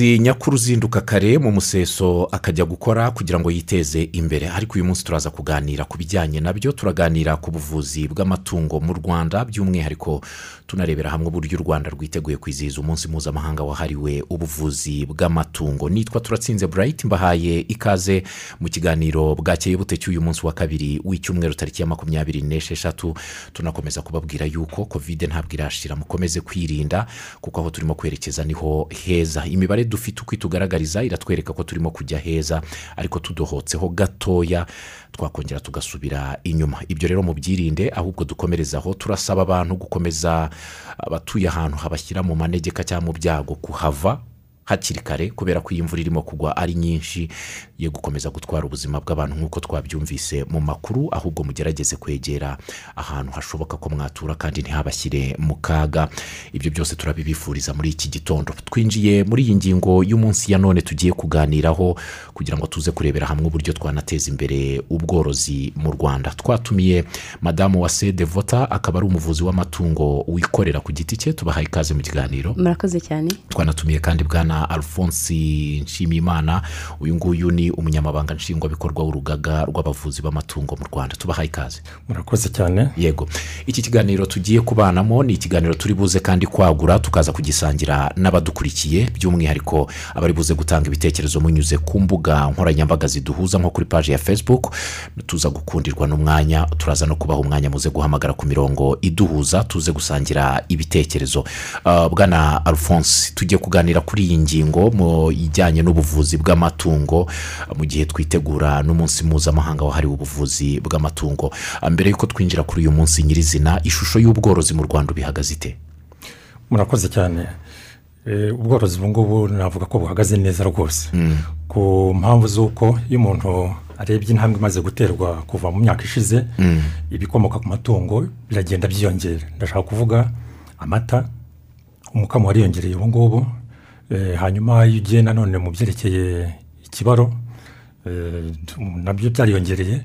uwo ni umuhinzi nyakuru uzinduka kare mu museso akajya gukora kugira ngo yiteze imbere. Ariko uyu munsi turaza kuganira ku bijyanye na byo turaganira ku buvuzi bw'amatungo mu rwanda by'umwihariko tunarebera hamwe uburyo u rwanda rwiteguye kwizihiza umunsi mpuzamahanga wahariwe ubuvuzi bw'amatungo. Nitwa turatsinze burayiti mbahaye ikaze mu kiganiro bwakeye bute cy'uyu munsi wa kabiri w'icyumweru tariki ya makumyabiri n'esheshatu. Tunakomeza kubabwira yuko kovide ntabwo irashira mukomeze kwirinda kuko aho turimo kwerekeza ni ho heza. Imibare dufite uko itugaragariza iratwereka ko turimo kujya heza ariko tudohotseho gatoya twakongera tugasubira inyuma. Ibyo rero mubyirinde ahubwo dukomerezaho turasaba abantu gukomeza abatuye ahantu habashyira mu manegeka cyangwa mu byago kuhava hakiri kare kubera ko iyi mvura irimo kugwa ari nyinshi yo gukomeza gutwara ubuzima bw'abantu nk'uko twabyumvise mu makuru ahubwo mugerageze kwegera ahantu hashoboka ko mwatura kandi ntihabashyire mu kaga. Ibyo byose turabibifuriza muri iki gitondo. Twinjiye muri iyi ngingo y'umunsi ya none tugiye kuganiraho kugira ngo tuze kurebera hamwe uburyo twanateza imbere ubworozi mu rwanda. Twatumiye madamu wa Devota akaba ari umuvuzi w'amatungo wikorera ku giti cye. Tubahaye ikaze mu kiganiro. Murakoze cyane. Twanatumiye kandi bwana alphonse nshimiyimana. Uyu nguyu ni umunyamabanga nshingwabikorwa w'urugaga rw'abavuzi b'amatungo mu rwanda. Tubahaye ikaze. Murakoze cyane. Yego. Iki kiganiro tugiye kubanamo ni ikiganiro turi buze kandi kwagura tukaza kugisangira n'abadukurikiye. By'umwihariko abari buze gutanga ibitekerezo munyuze ku mbuga nkoranyambaga ziduhuza nko kuri paji ya facebook. Tuza gukundirwa n'umwanya turaza no kubaha umwanya muze guhamagara ku mirongo iduhuza tuze gusangira ibitekerezo. Uh, bwana alphonse tugiye kuganira kuri iyi ngingo mu ijyanye n'ubuvuzi bw'amatungo mu gihe twitegura n'umunsi mpuzamahanga wahariwe ubuvuzi bw'amatungo. Mbere y'uko twinjira kuri uyu munsi nyirizina ishusho y'ubworozi mu rwanda ubihagaze ite? Murakoze cyane. Eh, ubworozi ubu ngubu navuga ko buhagaze neza rwose. Ku mpamvu z'uko iyo umuntu arebye intambwe imaze guterwa kuva mu myaka ishize ibikomoka ku matungo biragenda byiyongera. Ndashaka kuvuga amata umukamo wariyongereye ubu ngubu hanyuma iyo ugiye nanone mu byerekeye ikibaro eh, na byo byariyongereye.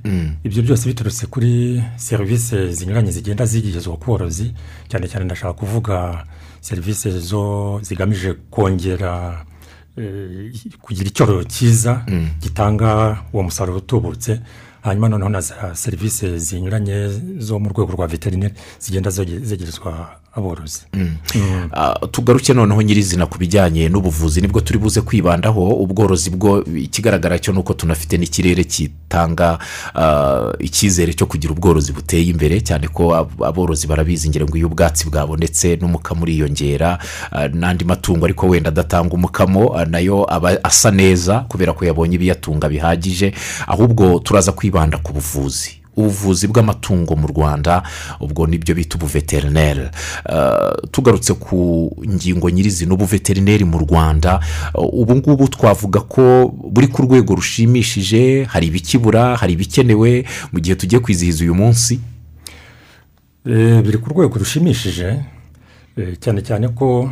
Ibyo byose biturutse kuri serivisi zinyuranye zigenda zigezwa ku borozi cyane cyane ndashaka kuvuga serivisi zo zigamije kongera eh, kugira icyororo cyiza gitanga uwo musaruro utubutse. Hanyuma noneho na za serivisi zinyuranye zo mu rwego rwa veterineri zigenda zegerezwa aborozi. Uh, tugaruke noneho nyirizina ku bijyanye n'ubuvuzi ni bwo turi buze kwibandaho ubworozi bwo ikigaragara cyo ni uko tunafite n'ikirere kitanga uh, icyizere cyo kugira ubworozi buteye imbere cyane ko ab- aborozi barabizi ngo iyo ubwatsi bwabonetse n'umukamo uriyongera uh, n'andi matungo ariko wenda adatanga umukamo na yo aba asa neza kubera ko yabonye ibiyatunga bihagije ahubwo turaza kwibanda ku buvuzi. Ubuvuzi bw'amatungo mu rwanda ubwo ni byo bita ubuveterineri. Uh, tugarutse ku ngingo nyirizina ubuveterineri mu rwanda. Uh, ubu ngubu twavuga ko buri ku rwego rushimishije hari ibikibura hari ibikenewe mu gihe tugiye kwizihiza uyu munsi. Eh, biri ku rwego rushimishije eh, cyane cyane ko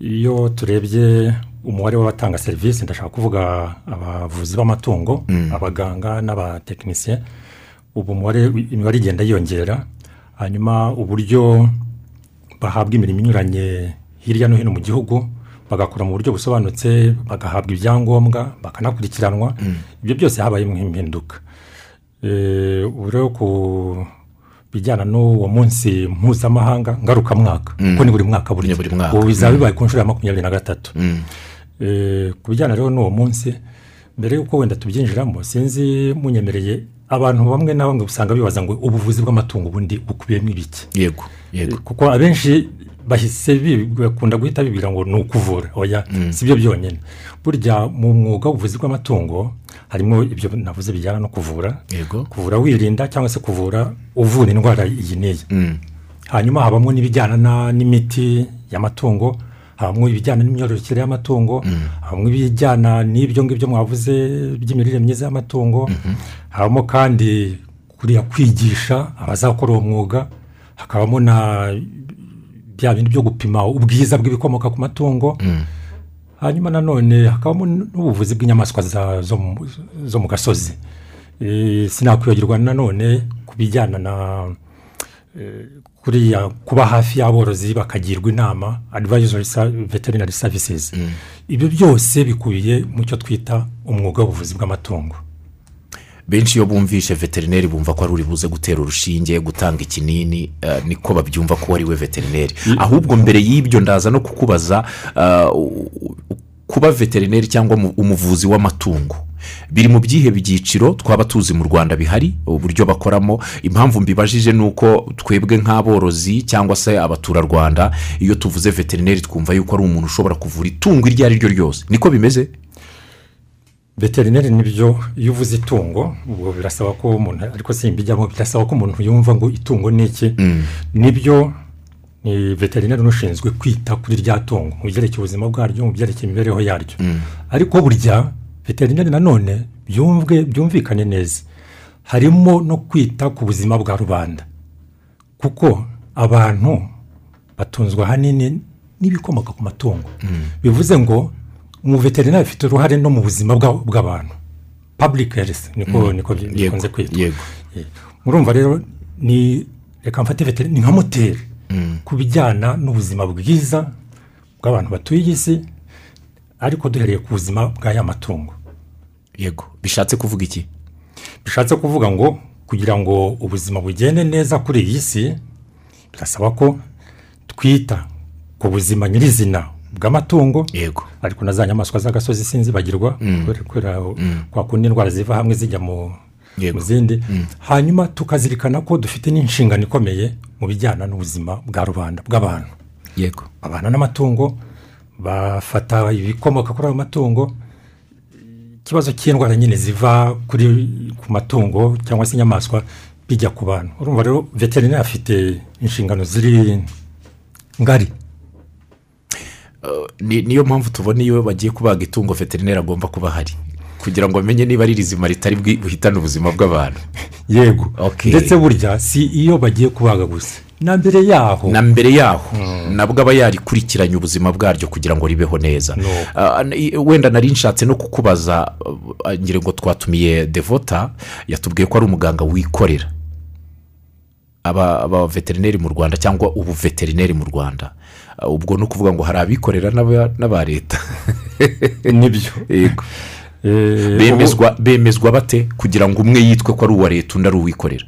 iyo turebye umubare w'abatanga serivisi ndashaka kuvuga abavuzi b'amatungo abaganga n'abatekinisiye ubu umubare imibare igenda yiyongera. Hanyuma uburyo bahabwa imirimo inyuranye hirya no hino mu gihugu bagakora mu buryo busobanutse bagahabwa ibyangombwa bakanakurikiranwa ibyo byose habayemo impinduka Eh, ubu rero ku bijyana n'uwo munsi mpuzamahanga ngarukamwaka kuko ni buri mwaka Ni buri mwaka. ubu bizaba bibaye ku nshuro ya makumyabiri na gatatu. Eh, ku bijyana rero n'uwo munsi mbere y'uko wenda tubyinjiramo sinzi munyemereye abantu bamwe na bamwe usanga bibaza ngo ubuvuzi bw'amatungo ubundi bukubiyemo ibiki? Yego yego. Kuko abenshi bahise bakunda guhita bibwira ngo ni ukuvura. Oya si byo byonyine. Burya mu mwuga w'ubuvuzi bw'amatungo harimo ibyo navuze bijyana no kuvura. Kuvura wirinda cyangwa se kuvura uvura indwara iyi n'iyi. Hanyuma habamo n'ibijyana na- n'imiti y'amatungo habamo ibijyana n'imyororokere y'amatungo habamo ibijyana n'ibyo ngibyo mwavuze by'imirire myiza y'amatungo habamo kandi kuriya kwigisha abazakora uwo mwuga hakabamo na bya bindi byo gupima ubwiza bw'ibikomoka ku matungo. Hanyuma nanone hakabamo n'ubuvuzi bw'inyamaswa zo mu- gasozi. Eh, sinakwibagirwa nanone ku bijyana na kuriya kuba hafi y'aborozi bakagirwa inama advisory veterinary services. Ibyo byose bikubiye mu cyo twita umwuga w'ubuvuzi bw'amatungo. Benshi iyo bumvishe veterineri bumva ko ari uri buze gutera urushinge gutanga ikinini eh, niko babyumva ko ari we veterineri. Ahubwo mbere y'ibyo ndaza no kukubaza u- kuba veterineri cyangwa mu- umuvuzi w'amatungo. Biri mu byihe byiciro twaba tuzi mu rwanda bihari uburyo bakoramo. Impamvu mbibajije ni uko twebwe nk'aborozi cyangwa se abaturarwanda iyo tuvuze veterineri twumva yuko ari umuntu ushobora kuvura itungo iryo ari ryo ryose. Niko bimeze? Veterineri ni byo iyo uvuze itungo ubwo birasaba ko umuntu ariko simbijyamo birasaba ko umuntu yumva ngo itungo ni iki. Nibyo ni veterineri unashinzwe kwita kuri rya tungo mu byerekeye ubuzima bwaryo mu byerekeye imibereho yaryo. Ariko burya veterineri nanone byumve byumvikane neza. Harimo no kwita ku buzima bwa rubanda. Kuko abantu batunzwe ahanini n'ibikomoka ku matungo. Bivuze ngo umuveterineri afite uruhare no mu buzima bwa- bw'abantu. Public health niko Yego, bikunze kwitwa. yego. Murumva rero ni reka mfate veterineri ni nka moteri. Ku bijyana n'ubuzima bwiza bw'abantu batuye iyi si ariko duhereye ku buzima bw'aya matungo. Yego. Bishatse kuvuga iki? Bishatse kuvuga ngo kugira ngo ubuzima bugende neza kuri iyi si birasaba ko twita ku buzima nyirizina. Bw'amatungo. Yego. Ariko na za nyamaswa z'agasozi sinzibagirwa kubera kubera kwa kundi indwara ziva hamwe zijya mu zindi. Hanyuma tukazirikana ko dufite n'inshingano ikomeye mu bijyana n'ubuzima bwa rubanda bw'abantu. Yego. Abana n'amatungo bafata ibikomoka kuri ayo matungo ikibazo cy'indwara nyine ziva kuri ku matungo cyangwa se inyamaswa bijya ku bantu. Urumva rero veterineri afite inshingano ziri ngari. Niyo mpamvu tubona iyo bagiye kubaga itungo veterineri agomba kuba ahari kugira ngo amenye niba ari rizima ritari buhitane ubuzima bw'abantu. Yego. Okay. ndetse burya si iyo bagiye kubaga gusa. Na mbere yaho. Na mbere yaho. Nabwo aba yarikurikiranye ubuzima bwaryo kugira ngo ribeho neza. No. Ah, wenda nari nshatse no kukubaza ah, ngira ngo twatumiye devota yatubwiye ko ari umuganga wikorera. Aba aba veterineri mu rwanda cyangwa ubu veterineri mu rwanda. Ah, ubwo ni ukuvuga ngo hari abikorera n'aba leta. Nibyo. Eh, bemezwa bate kugira ngo umwe yitwe ko ari uwa leta undi ari uwikorera?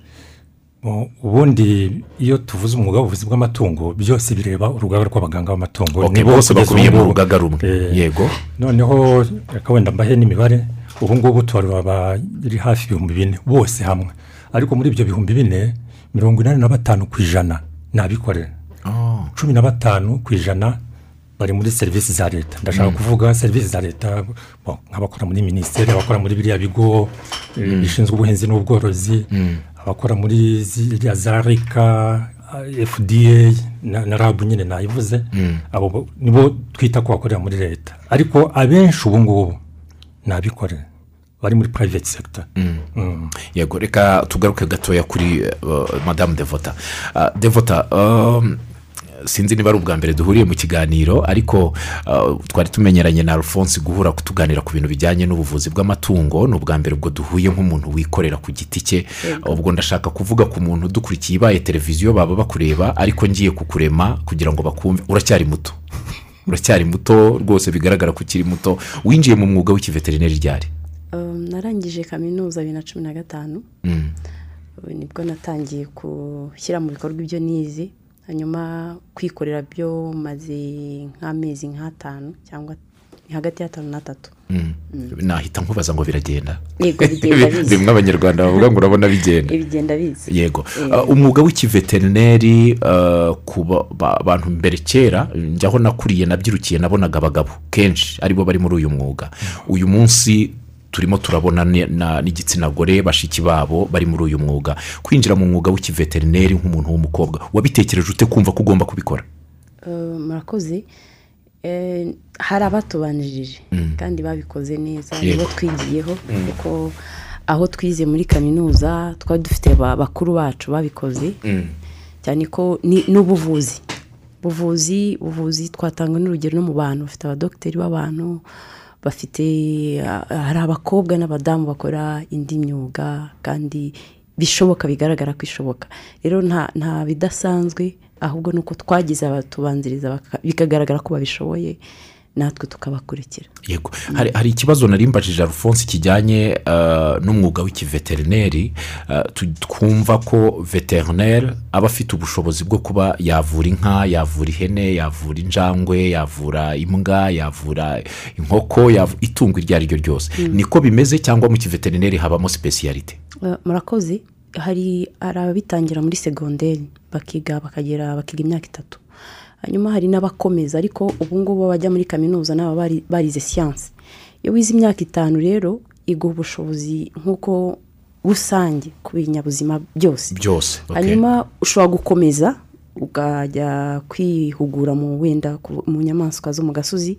Ubu- ubundi iyo tuvuze umwuga w'ubuvuzi bw'amatungo byose bireba urugaga rw'abaganga b'amatungo. Nibo bose bakubiye mu rugaga rumwe. Eh, yego. noneho reka wenda mbahe n'imibare ubu ngubu tubarura bari hafi ibihumbi bine bose hamwe. Ariko muri ibyo bihumbi bine mirongo inani na batanu ku ijana ni abikorera Oh, cumi na batanu ku ijana bari muri serivisi za leta. Ndashaka kuvuga serivisi za leta nk'abakora muri minisiteri abakora muri biriya bigo eh, bishinzwe ubuhinzi n'ubworozi abakora muri ziriya za rika eh, fda na, rabu nyine nayivuze. Abo bo- nibo twita ko bakorera muri leta. Ariko abenshi ubu ngubu ni abikorera bari muri private sector. Mm. yego reka tugaruke gatoya kuri uh, madamu devota. Uh, devota um, sinzi niba ari ubwa mbere duhuriye mu kiganiro ariko uh, twari tumenyeranye na alphonse guhura tuganira ku bintu bijyanye n'ubuvuzi bw'amatungo ni ubwa mbere ubwo duhuye nk'umuntu wikorera ku giti cye. Ubwo ndashaka kuvuga ku muntu udukurikiye ibaye televiziyo baba bakureba ariko ngiye kukurema kugira ngo bakumve uracyari muto. Uracyari muto rwose bigaragara ko ukiri muto. Winjiye mu mwuga w'ikiveterineri ryari? Narangije kaminuza bibiri na cumi na gatanu. Mm. ni bwo natangiye gushyira mu bikorwa ibyo nize hanyuma kwikorera byo maze nk'amezi nk'atanu cyangwa hagati y'atanu n'atatu. Mm. nahita nkubaza ngo biragenda. Yego bigenda biza bimwe abanyarwanda bavuga ngo urabona bigenda. Bigenda biza yego. Uh, umwuga w'ikiveterineri uh, ku ba- ba- bantu mbere kera njyaho nakuriye nabyirukiye nabonaga abagabo kenshi ari bo bari muri uyu mwuga. Uyu munsi turimo turabona ni- na- n'igitsina gore bashiki babo bari muri uyu mwuga. Kwinjira mu mwuga w'ikiveterineri nk'umuntu w'umukobwa wabitekereje ute kumva ko ugomba kubikora? Uh, murakoze. Eh, hari abatubanjirije kandi babikoze neza nibo twigiyeho kuko aho twize muri kaminuza twari dufite ba- bakuru bacu babikoze. Cyane ko ni n'ubuvuzi. Buvuzi buvuzi twatanga n'urugero no mu bantu bafite abadogiteri b'abantu bafite ah, hari abakobwa n'abadamu bakora indi myuga kandi bishoboka bigaragara ko ishoboka. Rero nta bidasanzwe ahubwo ni uko twagize abatubanziriza bikagaragara ko babishoboye. Natwe tukabakurikira. Yego. Hari, hari ikibazo nari mbajije alphonse kijyanye uh, n'umwuga w'ikiveterineri uh, twumva ko veterineri aba afite ubushobozi bwo kuba yavura inka yavura ihene yavura injangwe yavura imbwa yavura inkoko itungo iryo ari ryo ryose. Niko bimeze cyangwa mu kiveterineri habamo sipesiyalite Uh, murakoze. Hari hari ababitangira muri segonderi bakiga bakagera bakiga imyaka itatu. Hanyuma hari n'abakomeza ariko ubu ngubu bajya muri kaminuza bari- barize siyansi iyo wize imyaka itanu rero iguha ubushobozi nk'uko rusange ku binyabuzima byose. Byose okay. hanyuma ushobora gukomeza ukajya kwihugura mu wenda mu nyamaswa zo mu gasozi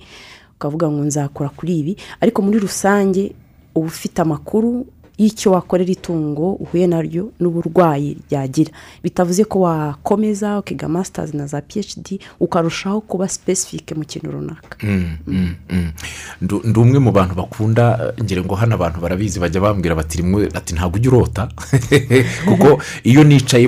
ukavuga ngo nzakora kuri ibi. Ariko muri rusange uba ufite amakuru y'icyo wakorera itungo uhuye naryo n'uburwayi ryagira. Bitavuze ko wakomeza ukiga masitazi na za phd ukarushaho kuba sipesifike mu kintu runaka. Mm, mm, mm. Ndi umwe mu bantu bakunda eh, ngira ngo hano abantu barabizi bajya bambwira bati ati ntabwo ujya urota. Kuko iyo nicaye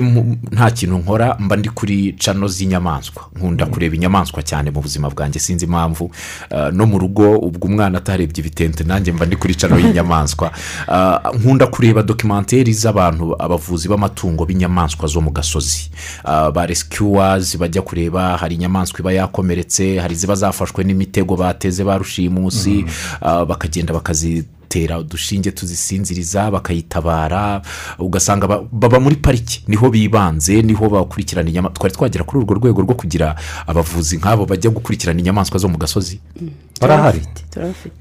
nta kintu nkora mba ndi kuri cano z'inyamaswa nkunda kureba inyamaswa cyane mu buzima bwanjye sinzi impamvu eh, no mu rugo ubwo umwana atarebye ibitente nanjye mba ndi kuri cano y'inyamaswa. Ah, nkunda kureba dokimenteri z'abantu abavuzi b'amatungo b'inyamaswa zo mu gasozi. Ah, ba rescuers bajya kureba hari inyamaswa iba yakomeretse hari iziba zafashwe n'imitego bateze ba rushimusi ah, bakagenda bakazitera udushinge tuzisinziriza bakayitabara ugasanga ba- baba muri pariki ni ho bibanze ni ho bakurikirana inyamaswa twari twagera kuri urwo rwego rwo kugira abavuzi nk'abo bajya gukurikirana inyamaswa zo mu gasozi. Barahari?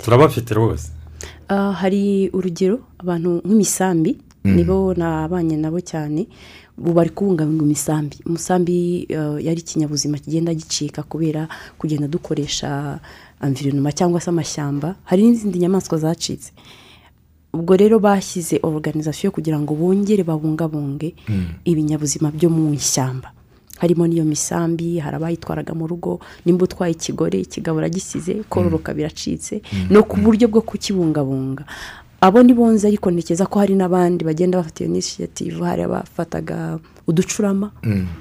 Turabafite rwose. Hari urugero abantu nk'imisambi nibo nabanye nabo cyane ubu bari kubungabunga imisambi. Umusambi eh, yari ikinyabuzima kigenda gicika kubera kugenda dukoresha amvironoma cyangwa se amashyamba hari n'izindi nyamaswa zacitse. Ubwo rero bashyize oruganizasiyo kugira ngo bongere babungabunge ibinyabuzima byo mu ishyamba. Harimo n'iyo misambi hari abayitwaraga mu rugo nimba utwaye ikigore ikigabo uragisize kororoka biracitse. No ku buryo bwo kukibungabunga. Abo ni bonze ariko ntekereza ko hari n'abandi bagenda bafata iyo inisiyative hari abafataga uducurama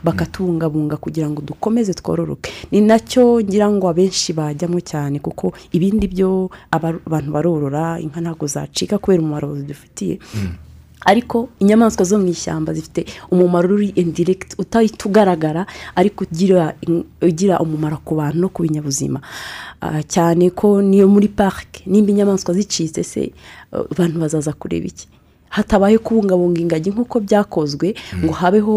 bakatubungabunga kugira ngo dukomeze twororoke ni na cyo ngira ngo abenshi bajyamo cyane kuko ibindi byo aba- abantu barorora inka ntabwo zacika kubera umumaro zidufitiye ariko inyamaswa zo mu ishyamba zifite umumaro uri indiregiti utahita ugaragara ariko ugira umumaro ku bantu no ku binyabuzima. Ah, cyane ko niyo muri parike nimba inyamaswa zicitse se eh, abantu bazaza kureba iki? Hatabaye kubungabunga ingagi nk'uko byakozwe ngo habeho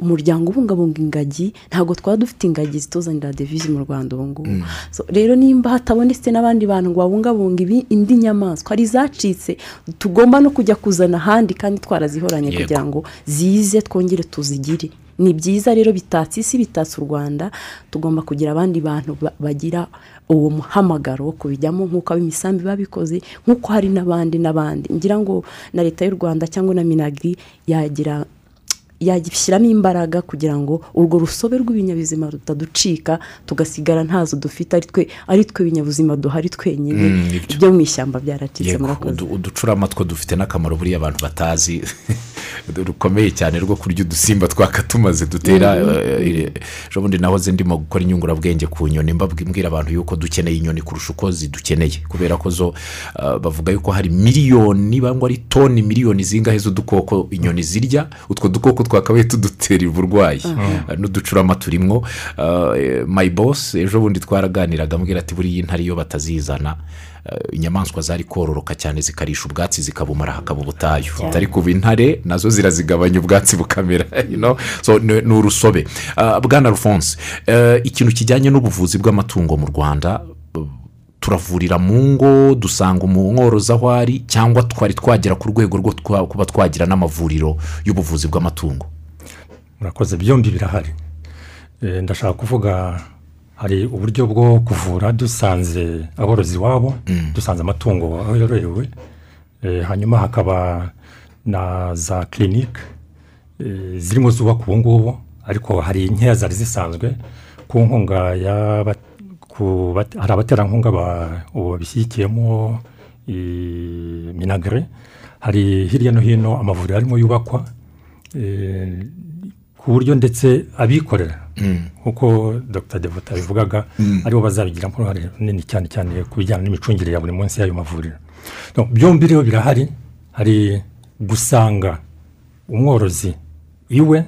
umuryango ubungabunga ingagi ntabwo twaba dufite ingagi zituzanira devize mu rwanda ubu ngubu. So, rero nimba hatabonetse n'abandi bantu ngo babungabunge indi nyamaswa hari izacitse tugomba no kujya kuzana ahandi kandi twarazihoranye kugira ngo zize twongere tuzigire. Ni byiza rero bitatse isi bitatse u rwanda tugomba kugira abandi bantu ba- bagira uwo muhamagaro wo kubijyamo nk'uko ab'imisambi babikoze nk'uko hari n'abandi n'abandi. Ngira ngo na leta y'u rwanda cyangwa na minagiri yagira yashyiramo imbaraga kugira ngo urwo rusobe rw'ibinyabuzima rutaducika tugasigara ntazo dufite ari twe ari twe binyabuzima duhari twenyine. Mm, ibyo. Mu ishyamba byaracitse murakoze. udu- uducurama two dufite n'akamaro buriya abantu batazi. Rukomeye cyane rwo kurya udusimba twaka tumaze dutera eh, ejo bundi nahoze ndimo gukora inyungurabwenge ku nyoni mbabwi- mbwira abantu yuko dukeneye inyoni kurusha uko zidukeneye. Kubera ko zo ah, bavuga yuko hari miliyoni bangwa ari toni miliyoni zingahe z'udukoko inyoni zirya utwo dukoko twakabaye tudutera uburwayi Ah, n'uducurama turimo my boss ejo bundi twaraganiraga ambwira ati buriya intare iyo batazizana eh, inyamaswa zari kororoka cyane zikarisha ubwatsi zikabumara hakaba ubutayu. Atari kuba intare na zo zirazigabanya ubwatsi bukamera you know? so ni urusobe. Bwana eh, ikintu kijyanye n'ubuvuzi bw'amatungo mu rwanda eh, turavurira mu ngo dusanga umworozi aho ari cyangwa twari twagera ku rwego rwo kuba twagira n'amavuriro y'ubuvuzi bw'amatungo. Murakoze byombi birahari. Eh, ndashaka kuvuga hari uburyo bwo kuvura dusanze aborozi iwabo dusanze amatungo aho yororewe. Eh, hanyuma hakaba na za kirinike eh, zirimo zubakwa ubu ngubu ariko hari nkeya zari zisanzwe ku nkunga y'aba- ku hari abaterankunga ba- ubu babishyigikiyemo eh, minagre hari hirya no hino amavuriro arimo yubakwa ku buryo ndetse abikorera nk'uko dr devota bivugaga ari bo bazabigiramo uruhare runini cyane cyane ku bijyanye n'imicungire ya buri munsi y'ayo mavuriro byombi rero birahari hari gusanga umworozi iwe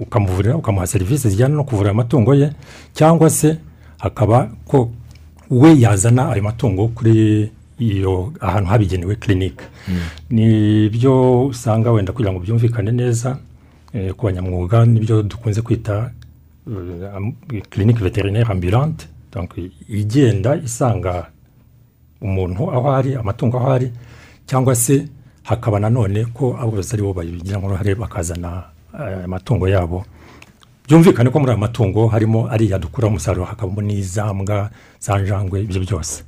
ukamuvurira ukamuha serivisi zijyana no kuvura amatungo ye cyangwa se hakaba ko we yazana ayo matungo kuri iyo ahantu habigenewe kirinike ni byo usanga wenda kugira ngo byumvikane neza eh, ku banyamwuga ni byo dukunze kwita kirinike veterineri ambulante. Igenda isanga umuntu aho ari amatungo aho ari cyangwa se hakaba nanone ko aborozi ari bo babigiramo uruhare bakazana eh, amatungo yabo. Byumvikane ko muri aya matungo harimo ariya dukuraho umusaruro hakabamo n'izambwa za njangwe ibyo byose.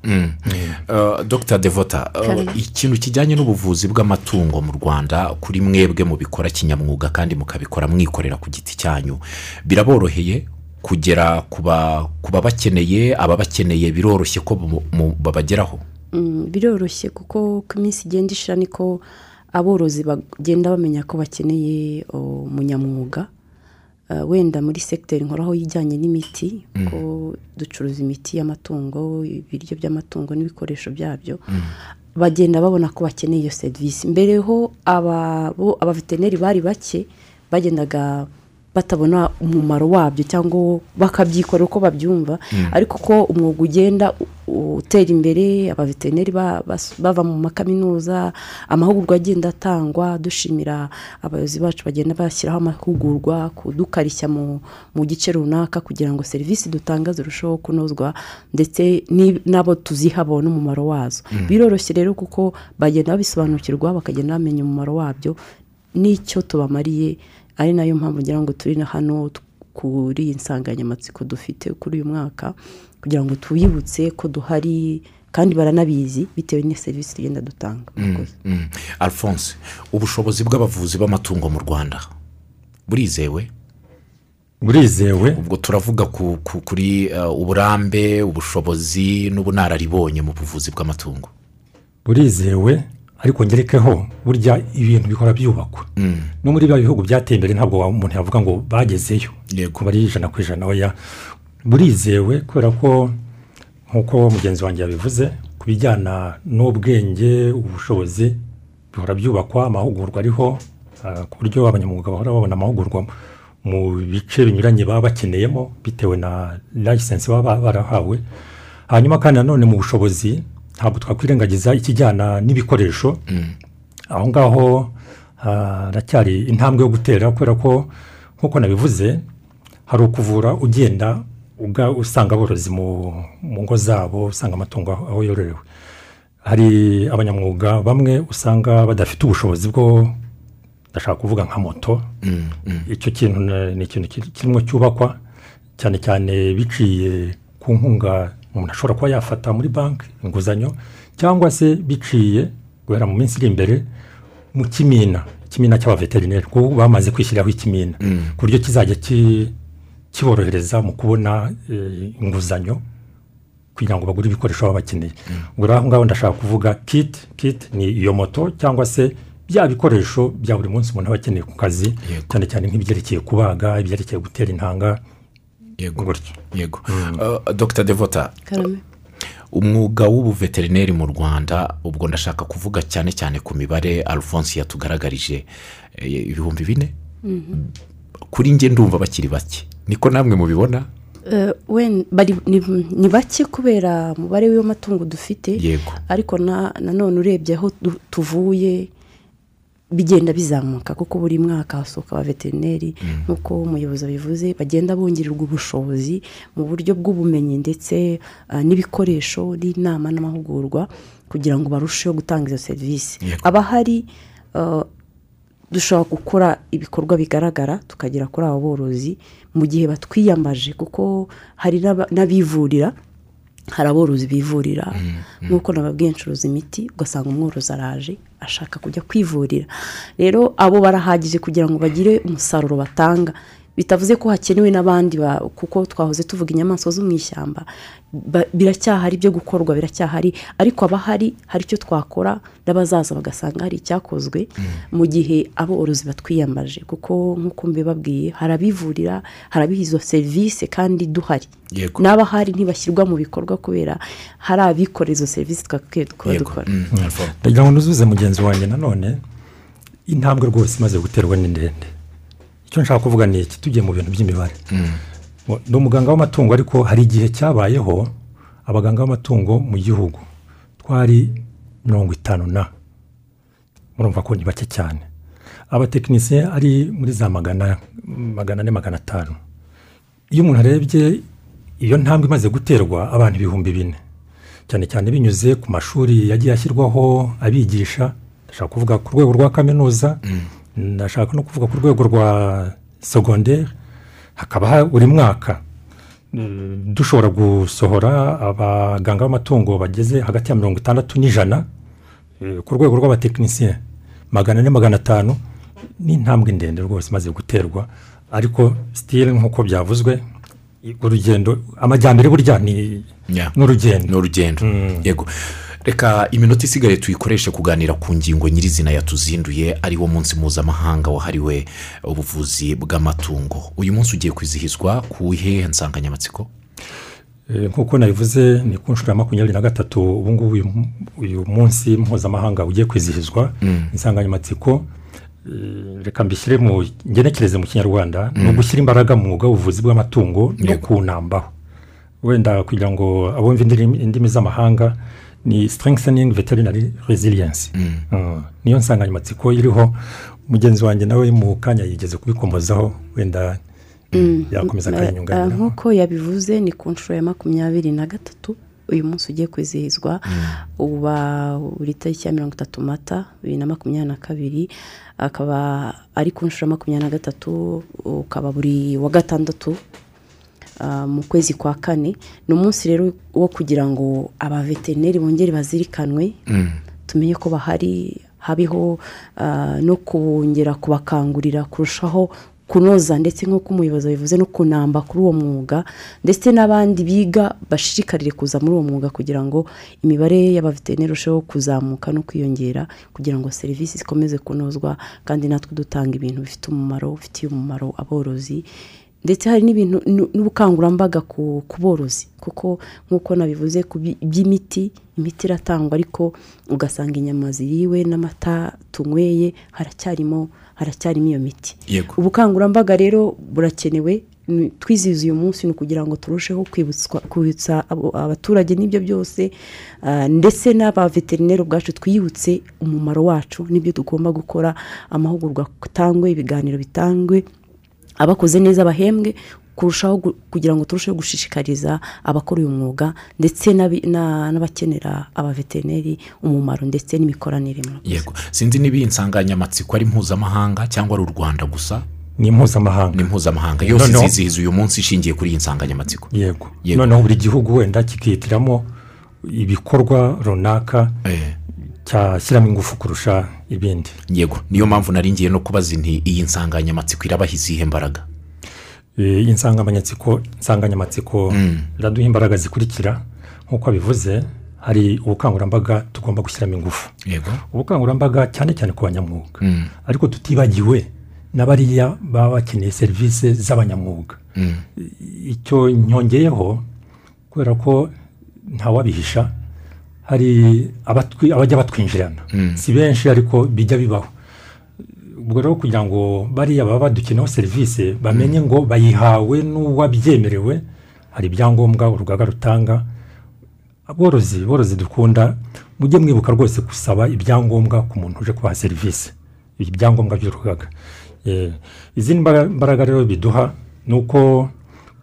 Uh, dr devota uh, ikintu kijyanye n'ubuvuzi bw'amatungo mu rwanda kuri mwebwe mubikora kinyamwuga kandi mukabikora mwikorera ku giti cyanyu biraboroheye kugera ku ba- ku babakeneye ababakeneye biroroshye ko babageraho? Mm, biroroshye kuko uko iminsi igenda ishira niko aborozi bagenda bamenya ko bakeneye o, umunyamwuga. Uh, wenda muri segiteri nkoraho y'ijyanye n'imiti ko ducuruza imiti y'amatungo ibiryo by'amatungo n'ibikoresho byabyo bagenda babona ko bakeneye iyo serivisi mbere ho abaveterineri bari bake bagendaga batabona umumaro wabyo cyangwa bakabyikorera uko babyumva. Ariko ko umwuga ugenda utera imbere abaveterineri bava mu makaminuza amahugurwa agenda atangwa dushimira abayobozi bacu bagenda bashyiraho amahugurwa kudukarishya mu, gice runaka kugira ngo serivisi dutanga zirusheho kunozwa ndetse n'abo tuziha babone umumaro wazo. Biroroshye rero kuko bagenda babisobanukirwa bakagenda bamenya umumaro wabyo n'icyo tubamariye ari na yo mpamvu ngira ngo turi na hano kuri iyi nsanganyamatsiko dufite kuri uyu mwaka kugira ngo tubibutse ko duhari kandi baranabizi bitewe n'iyo serivisi tugenda dutanga. Murakoze. Mm. alphonse ubushobozi bw'abavuzi b'amatungo mu rwanda burizewe? Burizewe. Ubwo turavuga ku, ku, kuri uh, uburambe ubushobozi n'ubunararibonye mu buvuzi bw'amatungo. Burizewe. Ariko ngerekeho burya ibintu bihora byubakwa. No muri bya bihugu byateye imbere ntabwo umuntu yavuga ngo bagezeyo. Kuba ari ijana ku ijana. Oya burizewe kubera ko nk'uko mugenzi wanjye yabivuze ku bijyana n'ubwenge ubushobozi bihora byubakwa amahugurwa ariho ah, ku buryo abanyamwuga bahora babona amahugurwa mu bice binyuranye baba bakeneyemo bitewe na layisensi baba barahawe. Hanyuma kandi nanone mu bushobozi ntabwo twakwirengagiza ikijyana n'ibikoresho. Aho ngaho haracyari intambwe yo gutera kubera ko nk'uko nabivuze hari ukuvura ugenda usanga aborozi mu ngo zabo usanga amatungo aho yororewe hari abanyamwuga bamwe usanga badafite ubushobozi bwo ndashaka kuvuga nka moto. Icyo kintu ni ikintu kiri- kirimo cyubakwa cyane cyane biciye ku nkunga umuntu ashobora kuba yafata muri banki inguzanyo cyangwa se biciye guhera mu minsi iri imbere mu kimina ikimina cy'abaveterineri kuko bamaze kwishyiriraho ikimina. Ku buryo kizajya ki- kiborohereza mu kubona eh, inguzanyo kugira ngo bagure ibikoresho baba bakeneye. Ubwo rero aho ngaho ndashaka kuvuga kiti kiti ni iyo moto cyangwa se bya bikoresho bya buri munsi umuntu aba akeneye ku kazi. Cyane cyane nk'ibyerekeye kubaga ibyerekeye gutera intanga yego. Gutyo yego. Uh, dr devota umwuga w'ubuveterineri mu rwanda ubwo ndashaka kuvuga cyane cyane ku mibare alphonse yatugaragarije eh, ibihumbi bine. Kuri njye ndumva bakiri bake. Niko namwe mubibona? Bari- ni ni bake kubera umubare w'amatungo dufite. Yego. Ariko na nanone urebye aho tuvuye bigenda bizamuka kuko buri mwaka hasohoka abaveterineri nk'uko umuyobozi abivuze bagenda bongererwa ubushobozi mu buryo bw'ubumenyi ndetse ah, n'ibikoresho n'inama n'amahugurwa kugira ngo barusheho gutanga izo serivisi. Abahari ah, dushobora gukora ibikorwa bigaragara tukagera kuri abo borozi mu gihe batwiyambaje kuko hari n'abivurira hari aborozi bivurira. Nk'uko nababwiye ncuruza imiti ugasanga umworozi araje ashaka kujya kwivurira. Rero abo barahagije kugira ngo bagire umusaruro batanga bitavuze ko hakenewe n'abandi ba- kuko twahoze tuvuga inyamaswa zo mu ishyamba ba- biracyahari ibyo gukorwa biracyahari. Ariko abahari hari icyo twakora n'abazaza bagasanga hari icyakozwe mu gihe aborozi batwiyambaje kuko nk'uko mbibabwiye hari abivurira hari abiha izo serivisi kandi duhari. N'abahari ntibashyirwa mu bikorwa kubera hari abikorera izo serivisi twakwiye dukora. Mm, ndagira ngo nuzuze mugenzi wanjye. Nanone intambwe rwose imaze guterwa ni ndende. Icyo nshaka kuvuga ni iki? Tugiye mu bintu by'imibare. Ngo ni umuganga w'amatungo ariko hari igihe cyabayeho abaganga b'amatungo mu gihugu twari mirongo itanu na. Murumva ko ni bake cyane. Abatekinisiye ari muri za magana magana ane magana atanu. Iyo umuntu arebye iyo ntambwe imaze guterwa abantu ibihumbi bine. Cyane cyane binyuze ku mashuri yagiye ashyirwaho abigisha. Ndashaka kuvuga ku rwego rwa kaminuza. Ndashaka no kuvuga ku rwego rwa segonderi hakaba ha- buri mwaka mm, dushobora gusohora abaganga b'amatungo bageze hagati ya mirongo itandatu n'ijana eh, ku rwego rw'abatekinisiye. Magana ane magana atanu ni intambwe ndende rwose imaze guterwa. Ariko sitire nk'uko byavuzwe urugendo amajyambere burya ni Yeah. n'urugendo. Ni urugendo yego. Reka iminota isigaye tuyikoreshe kuganira ku ngingo nyirizina yatuzinduye ari wo munsi mpuzamahanga wahariwe ubuvuzi bw'amatungo. Uyu munsi ugiye kwizihizwa ku ihehe nsanganyamatsiko? Eh, nk'uko nabivuze ni ku nshuro ya makumyabiri na gatatu ubu ngubu uyu mu- uyu munsi mpuzamahanga ugiye kwizihizwa. Insanganyamatsiko eh, reka mbishyire mu ngenekereze mu kinyarwanda. Ni ugushyira imbaraga mu mwuga w'ubuvuzi bw'amatungo no Yego. kuwunambaho wenda kugira ngo abumve indimi indimi z'amahanga ni strengthening veterinary resilience. Mm. niyo nsanganyamatsiko iriho mugenzi wanjye nawe mu kanya yigeze kubikomozaho wenda yakomeza Eh, akanyunganira. Nk'uko yabivuze ni ku nshuro ya makumyabiri na gatatu uyu munsi ugiye kwizihizwa uba buri tariki ya mirongo itatu mata bibiri na makumyabiri na kabiri akaba ari ku nshuro ya makumyabiri na gatatu ukaba buri wa gatandatu ah, mu kwezi kwa kane ni umunsi rero wo kugira ngo abaveterineri bongere bazirikanwe tumenye ko bahari habeho ah, no kongera kubakangurira kurushaho kunoza ndetse nk'uko umuyobozi bivuze no kunamba kuri uwo mwuga ndetse n'abandi biga bashishikarire kuza muri uwo mwuga kugira ngo imibare y'abaveterineri irusheho kuzamuka no kwiyongera kugira ngo serivisi zikomeze kunozwa kandi natwe dutanga ibintu bifite umumaro bifitiye umumaro aborozi ndetse hari n'ibintu n'u- n'ubukangurambaga ku borozi. Kuko nk'uko nabivuze ku by'imiti imiti iratangwa ariko ugasanga inyama ziriwe n'amata tunyweye haracyarimo haracyarimo iyo miti. Ubukangurambaga rero burakenewe twizihiza uyu munsi ni ukugira ngo turusheho kwibutswa kwibutsa abaturage n'ibyo byose ah, ndetse n'abaveterineri ubwacu twiyibutse umumaro wacu n'ibyo tugomba gukora amahugurwa atangwe ibiganiro bitangwe abakoze neza bahembwe kurushaho kugira ngo turusheho gushishikariza abakora uyu mwuga ndetse n'abakenera abaveterineri umumaro ndetse n'imikoranire yego. Sinzi niba iyi nsanganyamatsiko ari mpuzamahanga cyangwa ari u rwanda gusa? Ni mpuzamahanga. Ni mpuzamahanga. Yose izizihiza uyu munsi ishingiye kuri iyi nsanganyamatsiko. Yego. Yego. noneho buri gihugu wenda kikihitiramo ibikorwa runaka Eh, cyashyiramo ingufu kurusha ibindi. Yego niyo mpamvu nari ngiye no kubaza inti iyi nsanganyamatsiko irabaha izihe mbaraga? Eh, iyi nsanganyamatsiko insanganyamatsiko iraduha imbaraga zikurikira. Nk'uko bivuze hari ubukangurambaga tugomba gushyiramo ingufu. Ubukangurambaga cyane cyane ku banyamwuga. Ariko tutibagiwe n'abariya baba bakeneye serivisi z'abanyamwuga. Icyo nyongeyeho kubera ko ntawabihisha hari abajya batwinjirana si benshi ariko bijya bibaho. Ubwo rero kugira ngo bariya baba badukeneho serivisi bamenye ngo bayihawe n'uwabyemerewe hari ibyangombwa urugaga rutanga. Aborozi borozi dukunda mujye mwibuka rwose gusaba ibyangombwa ku muntu uje kubaha serivisi. Ibyangombwa by'urugaga. Eh, izindi mbara- mbaraga rero biduha ni uko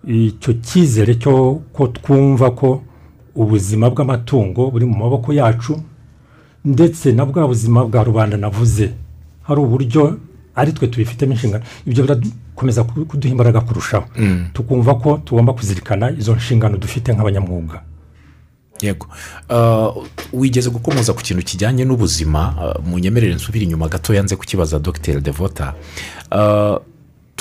icyo cyizere cyo ko twumva ko ubuzima bw'amatungo buri mu maboko yacu ndetse na bwa buzima bwa rubanda navuze. Hari uburyo ari twe tubifitemo inshingano. Ibyo birakomeza ku- kuduha imbaraga kurushaho. Tukumva ko tugomba kuzirikana izo nshingano dufite nk'abanyamwuga. Yego. Ah, wigeze gukomoza ku kintu kijyanye n'ubuzima? Ah, mu nyemerere nsubire inyuma gatoya nze kukibaza dogiteri devota. Ah,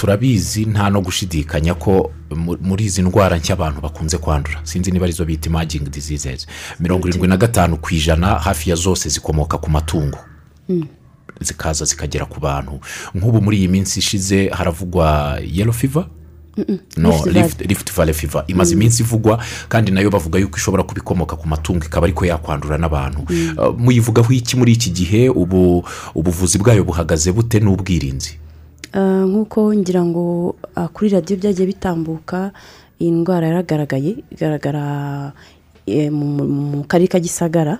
turabizi nta no gushidikanya ko mu- muri izi ndwara nshya abantu bakunze kwandura. Sinzi niba ari zo bita imaging diseases. Mirongo irindwi na gatanu ku ijana hafi ya zose zikomoka ku matungo. Zikaza zikagera ku bantu. Nk'ubu muri iyi minsi ishize haravugwa yellow fever? No rift valley. fever. Imaze iminsi ivugwa kandi na yo bavuga yuko ishobora kuba ikomoka ku matungo ikaba ariko yakwandura n'abantu. Uh, muyivugaho iki muri iki gihe? Ubu ubuvuzi bwayo buhagaze bute n'ubwirinzi? Nk'uko ngira ngo ah, kuri radiyo byagiye bitambuka iyi ndwara yaragaragaye igaragara eh, mu- karere ka gisagara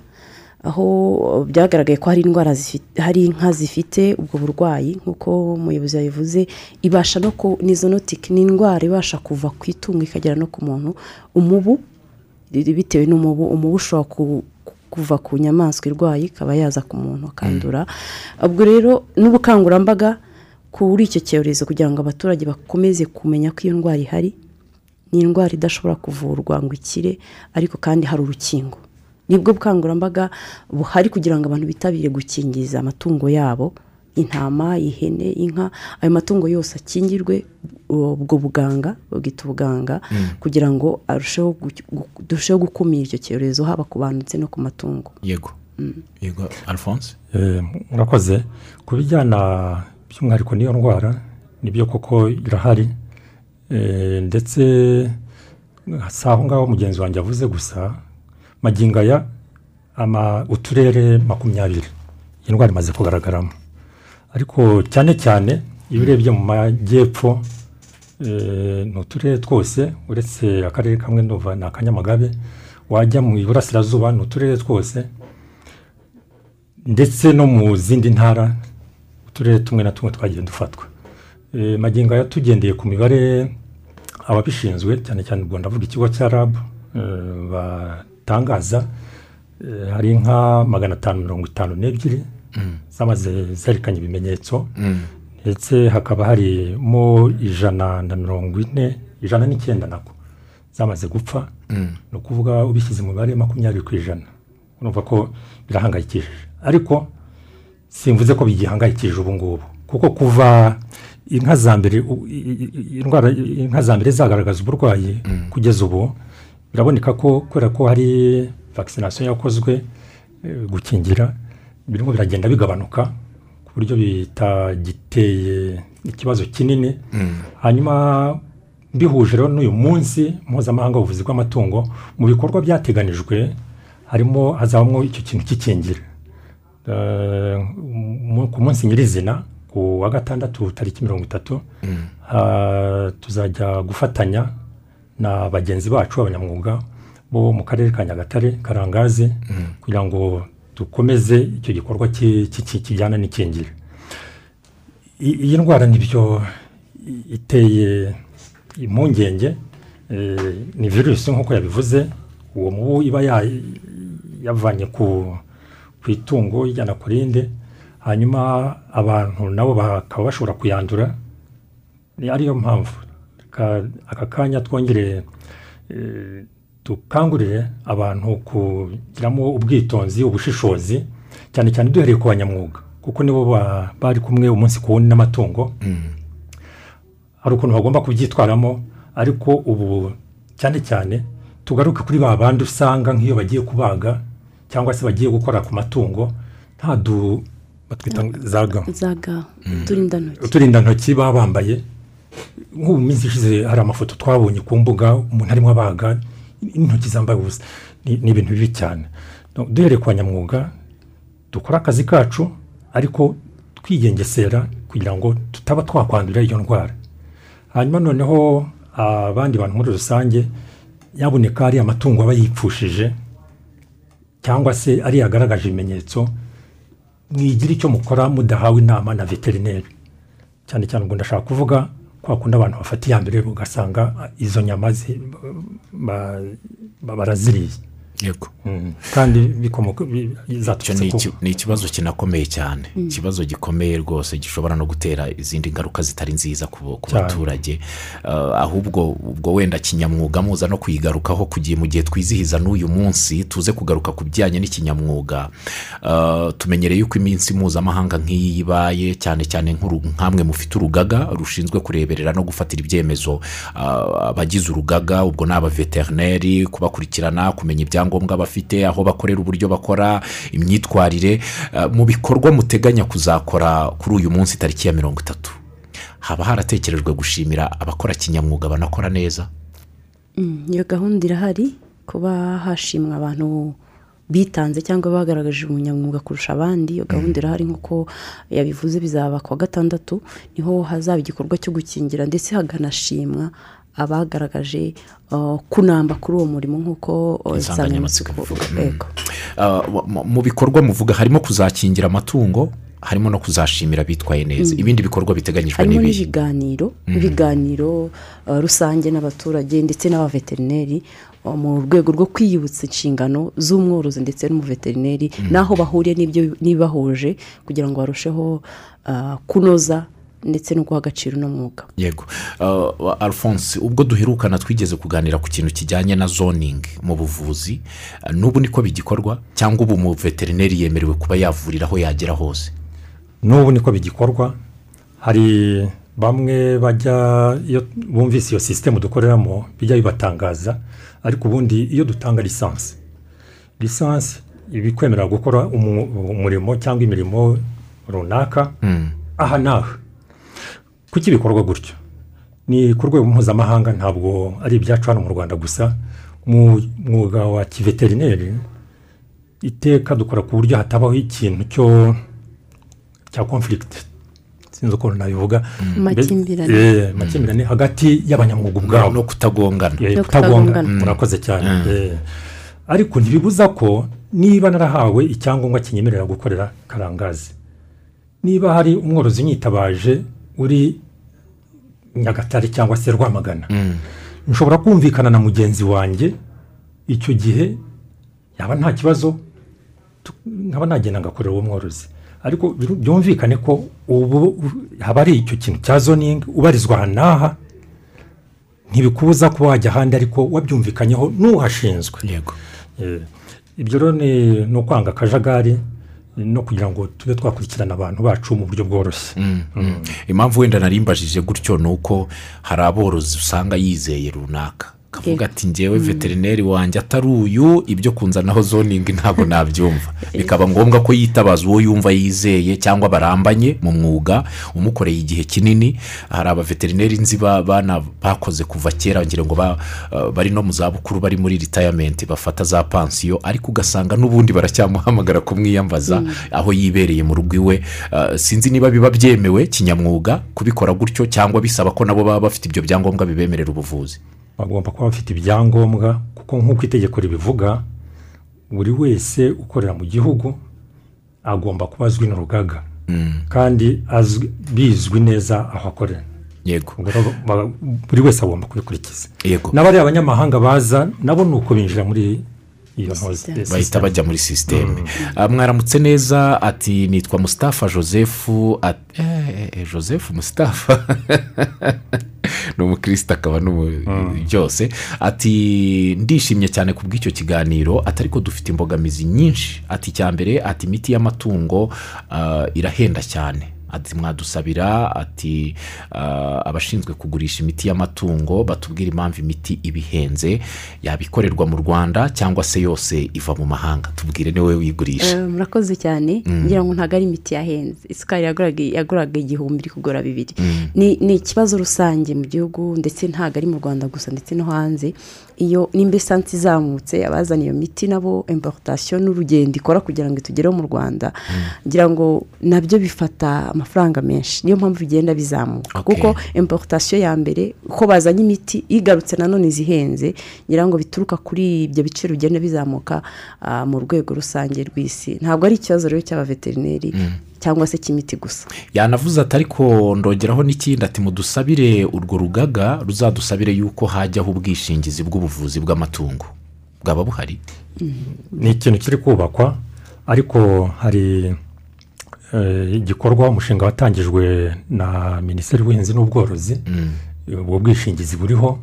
aho byagaragaye ko hari indwara hari inka zifite ubwo burwayi. Nk'uko umuyobozi yabivuze ibasha no ku ni zonotike ni indwara ibasha kuva ku itungo ikagera no ku muntu. Umubu bitewe n'umubu umubu ushobora ku- ku- kuva ku nyamaswa irwaye ikaba yaza ku muntu akandura. Ubwo rero n'ubukangurambaga kuri icyo cyorezo kugira ngo abaturage bakomeze kumenya ko iyo ndwara ihari ni indwara idashobora kuvurwa ngo ikire ariko kandi hari urukingo. Nibwo bukangurambaga buhari kugira ngo abantu bitabire gukingiza amatungo yabo intama ihene inka ayo matungo yose akingirwe ubwo buganga bwita ubuganga kugira ngo arusheho gukumira icyo cyorezo haba ku bantu ndetse no ku matungo. Yego. Yego. Alphonse? Eh, murakoze. Ku bijyana by'umwihariko n'iyo ndwara ni byo koko irahari ndetse si aho ngaho mugenzi wanjye avuze gusa magingo aya uturere makumyabiri iyi ndwara imaze kugaragaramo ariko cyane cyane iyo urebye mu majyepfo ni uturere twose uretse akarere kamwe ndumva ni akanyamagabe wajya mu iburasirazuba ni uturere twose ndetse no mu zindi ntara uturere tumwe na tumwe twagiye dufatwa. Eh, magingo aya tugendeye ku mibare ababishinzwe cyane cyane ubwo ndavuga ikigo cya rab eh, batangaza eh, hari inka magana atanu mirongo itanu n'ebyiri zamaze zerekanye ibimenyetso. Ndetse hakaba harimo ijana na mirongo ine ijana n'icyenda nako zamaze gupfa. Ni ukuvuga ubishyize mu mibare makumyabiri ku ijana. Urumva ko birahangayikishije. Ariko simvuze ko bigihangayikishije ubu ngubu. Kuko kuva inka za mbere indwara inka za mbere zagaragaza uburwayi kugeza ubu biraboneka ko kubera ko hari vaccination yakozwe eh, gukingira birimo biragenda bigabanuka ku buryo bitagiteye ikibazo kinini. Hanyuma mbihuje rero n'uyu munsi mpuzamahanga w'ubuvuzi bw'amatungo mu bikorwa byateganijwe harimo hazabamo icyo kintu cy'ikingira. Ku munsi nyirizina ku wa gatandatu tariki mirongo itatu ah, tuzajya gufatanya na bagenzi bacu abanyamwuga bo mu karere ka nyagatare karangazi kugira ngo dukomeze icyo gikorwa ki- ki- ki- kijyana n'ikingira. Iyi ndwara ni byo iteye impungenge eh, ni virusi nk'uko yabivuze uwo mubu iba ya- yavanye ku ku itungo ijyana ku rindi hanyuma abantu nabo bakaba bashobora kuyandura ni ariyo mpamvu. Ka- aka kanya twongere eh, dukangurire abantu kugiramo ubwitonzi ubushishozi cyane cyane duhereye ku banyamwuga kuko nibo ba- bari kumwe umunsi ku wundi n'amatungo. Hari ukuntu bagomba kubyitwaramo ariko ubu cyane cyane tugaruke kuri ba bandi usanga nk'iyo bagiye kubaga cyangwa se bagiye gukora ku matungo nta du batwita za ga. Zaga uturindantoki. Uturindantoki baba bambaye. Nk'ubu minsi ishize hari amafoto twabonye ku mbuga umuntu arimo abaga intoki zambaye ubusa. Ni ibintu bibi cyane. No, duhereye ku banyamwuga dukore akazi kacu ariko twigengesera kugira ngo tutaba twakwandura iyo ndwara. Hanyuma noneho abandi bantu muri rusange yaboneka ari amatungo aba yipfushije cyangwa se ari yagaragaje ibimenyetso mwigira icyo mukora mudahawe inama na veterineri. Cyane cyane ubwo ndashaka kuvuga kwa kundi abantu bafata iya mbere ugasanga izo nyama zi- ba- ba- baraziriye. Yego. Mm. kandi bikomoka ni ku iki- ni ikibazo kinakomeye cyane. Ikibazo gikomeye rwose gishobora no gutera izindi ngaruka zitari nziza ku baturage. Uh, ahubwo ubwo wenda kinyamwuga muza no kuyigarukaho kugiye mu gihe twizihiza n'uyu munsi tuze kugaruka ku bijyanye n'ikinyamwuga. Uh, tumenyereye yuko iminsi mpuzamahanga nk'iyi ibaye cyane cyane nk'amwe mufite urugaga rushinzwe kureberera no gufatira ibyemezo. Uh, abagize urugaga ubwo ni abaveterineri kubakurikirana kumenya ibyangombwa bafite aho bakorera uburyo bakora imyitwarire Uh, mu bikorwa muteganya kuzakora kuri uyu munsi tariki ya mirongo itatu. Haba haratekerejwe gushimira abakora kinyamwuga banakora neza? Mm, iyo gahunda irahari kuba hashimwa abantu bitanze cyangwa bagaragaje ubunyamwuga kurusha abandi iyo gahunda irahari nk'uko yabivuze bizaba ku wa gatandatu ni ho hazaba igikorwa cyo gukingira ndetse haganashimwa abagaragaje uh, kunamba kuri uwo murimo nk'uko uh, Insanganyamatsiko ivuga. yego. Uh, mu- bikorwa muvuga harimo kuzakingira amatungo harimo no kuzashimira abitwaye neza. Ibindi bikorwa biteganyijwe harimo n'ibihe? n'ibiganiro ibiganiro uh, rusange n'abaturage ndetse n'abaveterineri mu rwego rwo kwiyibutsa inshingano z'umworozi ndetse n'umuveterineri n'aho bahuriye n'ibyo n'ibibahuje kugira ngo barusheho kunoza ndetse no guha agaciro uno mwuga. Yego. Uh, alphonse ubwo duherukana twigeze kuganira ku kintu kijyanye na zoning mu buvuzi Uh, n'ubu niko bigikorwa cyangwa ubu umuveterineri yemerewe kuba yavurira aho yagera hose? N'ubu niko bigikorwa. Hari bamwe bajya iyo bumvise iyo sisitemu dukoreramo bijya bibatangaza ariko ubundi iyo dutanga lisansi lisansi iba ikwemerera gukora umu- umurimo cyangwa imirimo runaka aha n'aha kuki bikorwa gutyo? Ni ku rwego mpuzamahanga ntabwo ari ibyacu hano mu rwanda gusa. Mu mwuga wa kiveterineri iteka dukora ku buryo hatabaho ikintu cyo cya conflict. Sinzi ukuntu nabivuga. Amakimbirane. Eh, amakimbirane hagati y'abanyamwuga ubwabo. No kutagongana. Eh, kutagongana. murakoze cyane. Eh, ariko ntibibuza ko niba narahawe icyangombwa kinyemerera gukorera karangazi niba hari umworozi unyitabaje uri nyagatare cyangwa se rwamagana. Nshobora kumvikana na mugenzi wanjye icyo gihe yaba nta kibazo nkaba nagenda ngakorera uwo mworozi. Ariko byumvikane ko ubu haba ari icyo kintu cya zoningi ubarizwa aha n'aha ntibikubuza kuba wajya ahandi ariko wabyumvikanyeho n'uhashinzwe. Yego. Eh, ibyo rero ni ukwanga akajagari. No kugira ngo tube twakurikirana abantu bacu mu buryo bworoshye. Impamvu wenda narimbajije gutyo ni uko hari aborozi usanga yizeye runaka. Akavuga ati ngewe veterineri wanjye atari uyu ibyo kunzanaho zoningi ntabwo nabyumva. Bikaba ngombwa ko yitabaza uwo yumva yizeye cyangwa barambanye mu mwuga umukoreye igihe kinini. Hari abaveterineri nzi bakoze kuva kera ngira ngo uh, bari no mu zabukuru bari muri ritayamenti bafata za pansiyo ariko ugasanga n'ubundi baracyamuhamagara kumwiyambaza aho yibereye mu rugo iwe. Uh, sinzi niba biba byemewe kinyamwuga kubikora gutyo cyangwa bisaba ko nabo baba bafite ibyo byangombwa bibemerera ubuvuzi. Bagomba kuba bafite ibyangombwa kuko nk'uko itegeko ribivuga buri wese ukorera mu gihugu agomba kuba azwi n'urugaga. Kandi azwi- bizwi neza aho akorera. Yego. Buri wese agomba kubikurikiza. N'abariya abanyamahanga baza nabo ni uko binjira muri eh, bahita system. bajya muri sisiteme Ah, mwaramutse neza ati nitwa musitafa joseph ati eh, eh, joseph musitafa ni umukristo akaba byose ati ndishimye cyane ku bw'icyo kiganiro ati ariko dufite imbogamizi nyinshi. Ati icya mbere ati imiti y'amatungo ah, irahenda cyane. Ati mwadusabira ati ah, abashinzwe kugurisha imiti y'amatungo batubwira impamvu imiti iba ihenze yaba ikorerwa mu rwanda cyangwa se yose iva mu mahanga? Tubwire ni we wigurisha. Eh, murakoze cyane. Ngira ngo ntabwo ari imiti yahenze. Isukari yaguraga igihumbi iri kugura bibiri. Ni ni ikibazo rusange mu gihugu ndetse ntabwo ari mu rwanda gusa ndetse no hanze. Iyo nimba esansi izamutse abazana iyo miti nabo importation n'urugendo ikora kugira ngo itugereho mu rwanda ngira ngo na byo bifata amafaranga menshi. Niyo mpamvu bigenda bizamuka. Kuko importation ya mbere uko bazanye imiti igarutse nanone izihenze ngira ngo bituruka kuri ibyo biciro bigenda bizamuka ah, mu rwego rusange rw'isi. Ntabwo ari ikibazo rero cy'abaveterineri cyangwa se cy'imiti gusa. Yanavuze ati ariko ndongeraho n'ikindi ati mudusabire urwo rugaga ruzadusabire yuko hajyaho ubwishingizi bw'ubuvuzi bw'amatungo. Bwaba buhari? Ni ikintu kiri kubakwa ariko hari eh, igikorwa umushinga watangijwe na minisiteri y'ubuhinzi n'ubworozi. Ubwo bwishingizi buriho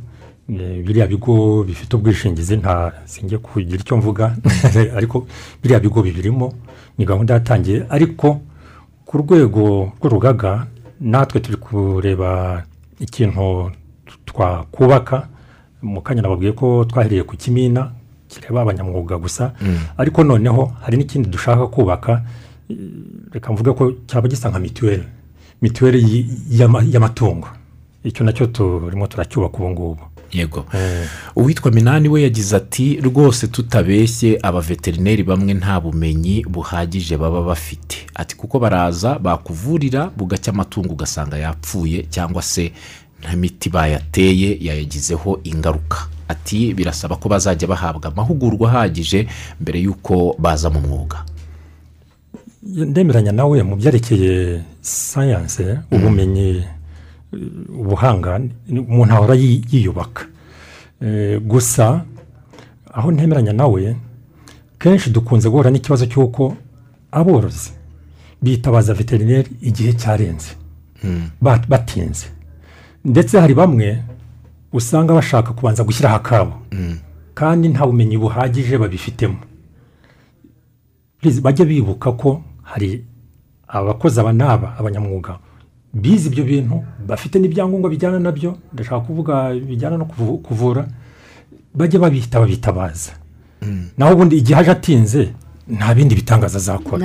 eh, biriya bigo bifite ubwishingizi nta sinjye kugira icyo mvuga. Ariko biriya bigo bibirimo ni gahunda yatangiye ariko ku rwego rw'urugaga natwe turi kureba ikintu twakubaka mu kanya nababwiye ko twahereye ku kimina kireba abanyamwuga gusa ariko noneho hari n'ikindi dushaka kubaka eh, reka mvuge ko cyaba gisa nka mituweli mituweli y'amatungo icyo na cyo turimo turacyubaka ubu ngubu yego. Uwitwa minani we yagize ati rwose tutabeshye abaveterineri bamwe nta bumenyi buhagije baba bafite. Ati kuko baraza bakuvurira bugacya amatungo ugasanga yapfuye cyangwa se nta miti bayateye yayagizeho ingaruka. Ati birasaba ko bazajya bahabwa amahugurwa ahagije mbere y'uko baza mu mwuga. Ndemeranya nawe mu byerekeye sayanse ubumenyi ubuhanga ni- umuntu ahora yi- yiyubaka. Eh, gusa aho ntemeranya nawe kenshi dukunze guhura n'ikibazo cy'uko aborozi bitabaza veterineri igihe cyarenze. Ba- batinze. Ndetse hari bamwe usanga bashaka kubanza gushyiraho akabo kandi nta bumenyi buhagije babifitemo. Bajye bibuka ko hari abakozi aba n'aba abanyamwuga bize ibyo bintu bafite n'ibyangombwa bijyana na byo ndashaka kuvuga bijyana no kuvu- kuvura bajye babita babitabaza naho ubundi igihe aje atinze nta bindi bitangaza azakora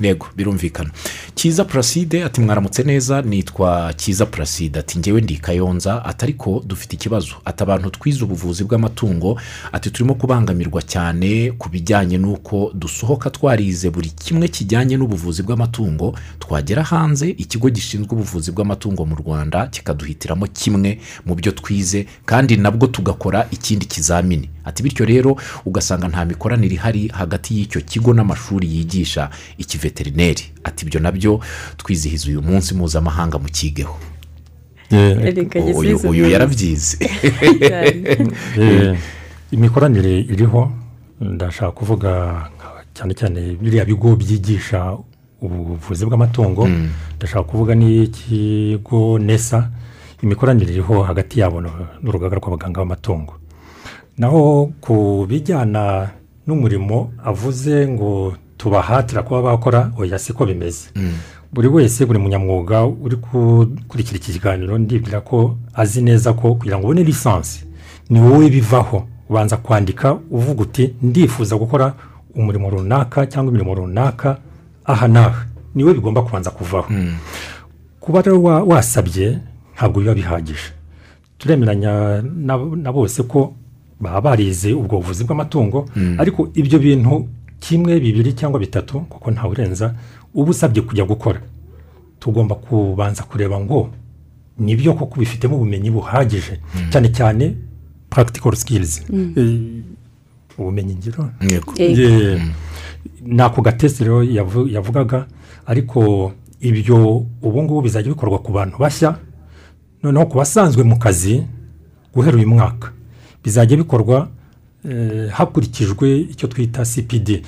yego birumvikana. Cyiza puraside ati mwaramutse neza nitwa cyiza puraside ati ngewe ndi kayonza ati ariko dufite ikibazo. Ati abantu twize ubuvuzi bw'amatungo ati turimo kubangamirwa cyane ku bijyanye n'uko dusohoka twarize buri kimwe kijyanye n'ubuvuzi bw'amatungo twagera hanze ikigo gishinzwe ubuvuzi bw'amatungo mu rwanda kikaduhitiramo kimwe mu byo twize kandi nabwo tugakora ikindi kizamini. Ati bityo rero ugasanga nta mikoranire ihari hagati y'icyo kigo n'amashuri yigisha. Ikiveterineri ati ibyo na byo twizihiza uyu munsi mpuzamahanga mu kigeho. Reka uyu, yarabyize. Imikoranire iriho ndashaka kuvuga cyane cyane biriya bigo byigisha ubuvuzi bw'amatungo. Ndashaka kuvuga n'ikigo nesa. Imikoranire iriho hagati yabo no- n'urugaga rw'abaganga b'amatungo. Naho ku bijyana n'umurimo avuze ngo tubahatira kuba bakora oya siko bimeze. Buri wese buri munyamwuga uri gukurikira iki kiganiro ndibwira ko azi neza ko kugira ngo ubone lisansi ni wowe bivaho. Ubanza kwandika uvuga uti ndifuza gukora umurimo runaka cyangwa imirimo runaka aha n'aha. Niwe bigomba kubanza kuvaho. Kuba rero wa- wasabye ntabwo biba bihagije. Turemeranya na na bose ko baba barize ubwo buvuzi bw'amatungo ariko ibyo bintu kimwe bibiri cyangwa bitatu kuko ntawurenza uba usabye kujya gukora. Tugomba kubanza kureba ngo ni byo koko bifitemo ubumenyi buhagije. Cyane cyane practical skills. Eh, ubumenyi ngiro? Ni ako gatesi rero yavu- yavugaga ariko ibyo ubu ngubu bizajya bikorwa ku bantu bashya noneho ku basanzwe mu kazi guhera uyu mwaka bizajya bikorwa hakurikijwe icyo twita cpd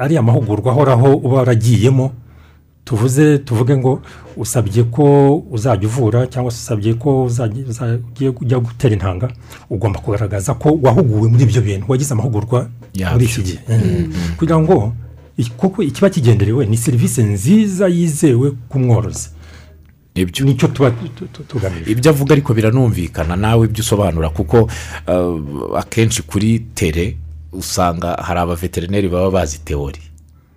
ariya mahugurwa ahoraho uba waragiyemo tuvuze tuvuge ngo usabye ko uzajya uvura cyangwa se usabye ko uzajya uzagiye ujya gutera intanga ugomba kugaragaza ko wahuguwe muri ibyo bintu wagize amahugurwa muri iki gihe kugira ngo kuko ikiba kigenderewe ni serivisi nziza yizewe ku mworozi ni cyo tuba tu- tu- tugamije. Ibyo avuga ariko biranumvikana nawe ibyo usobanura kuko uh, akenshi kuri tere usanga hari abaveterineri baba bazi teori.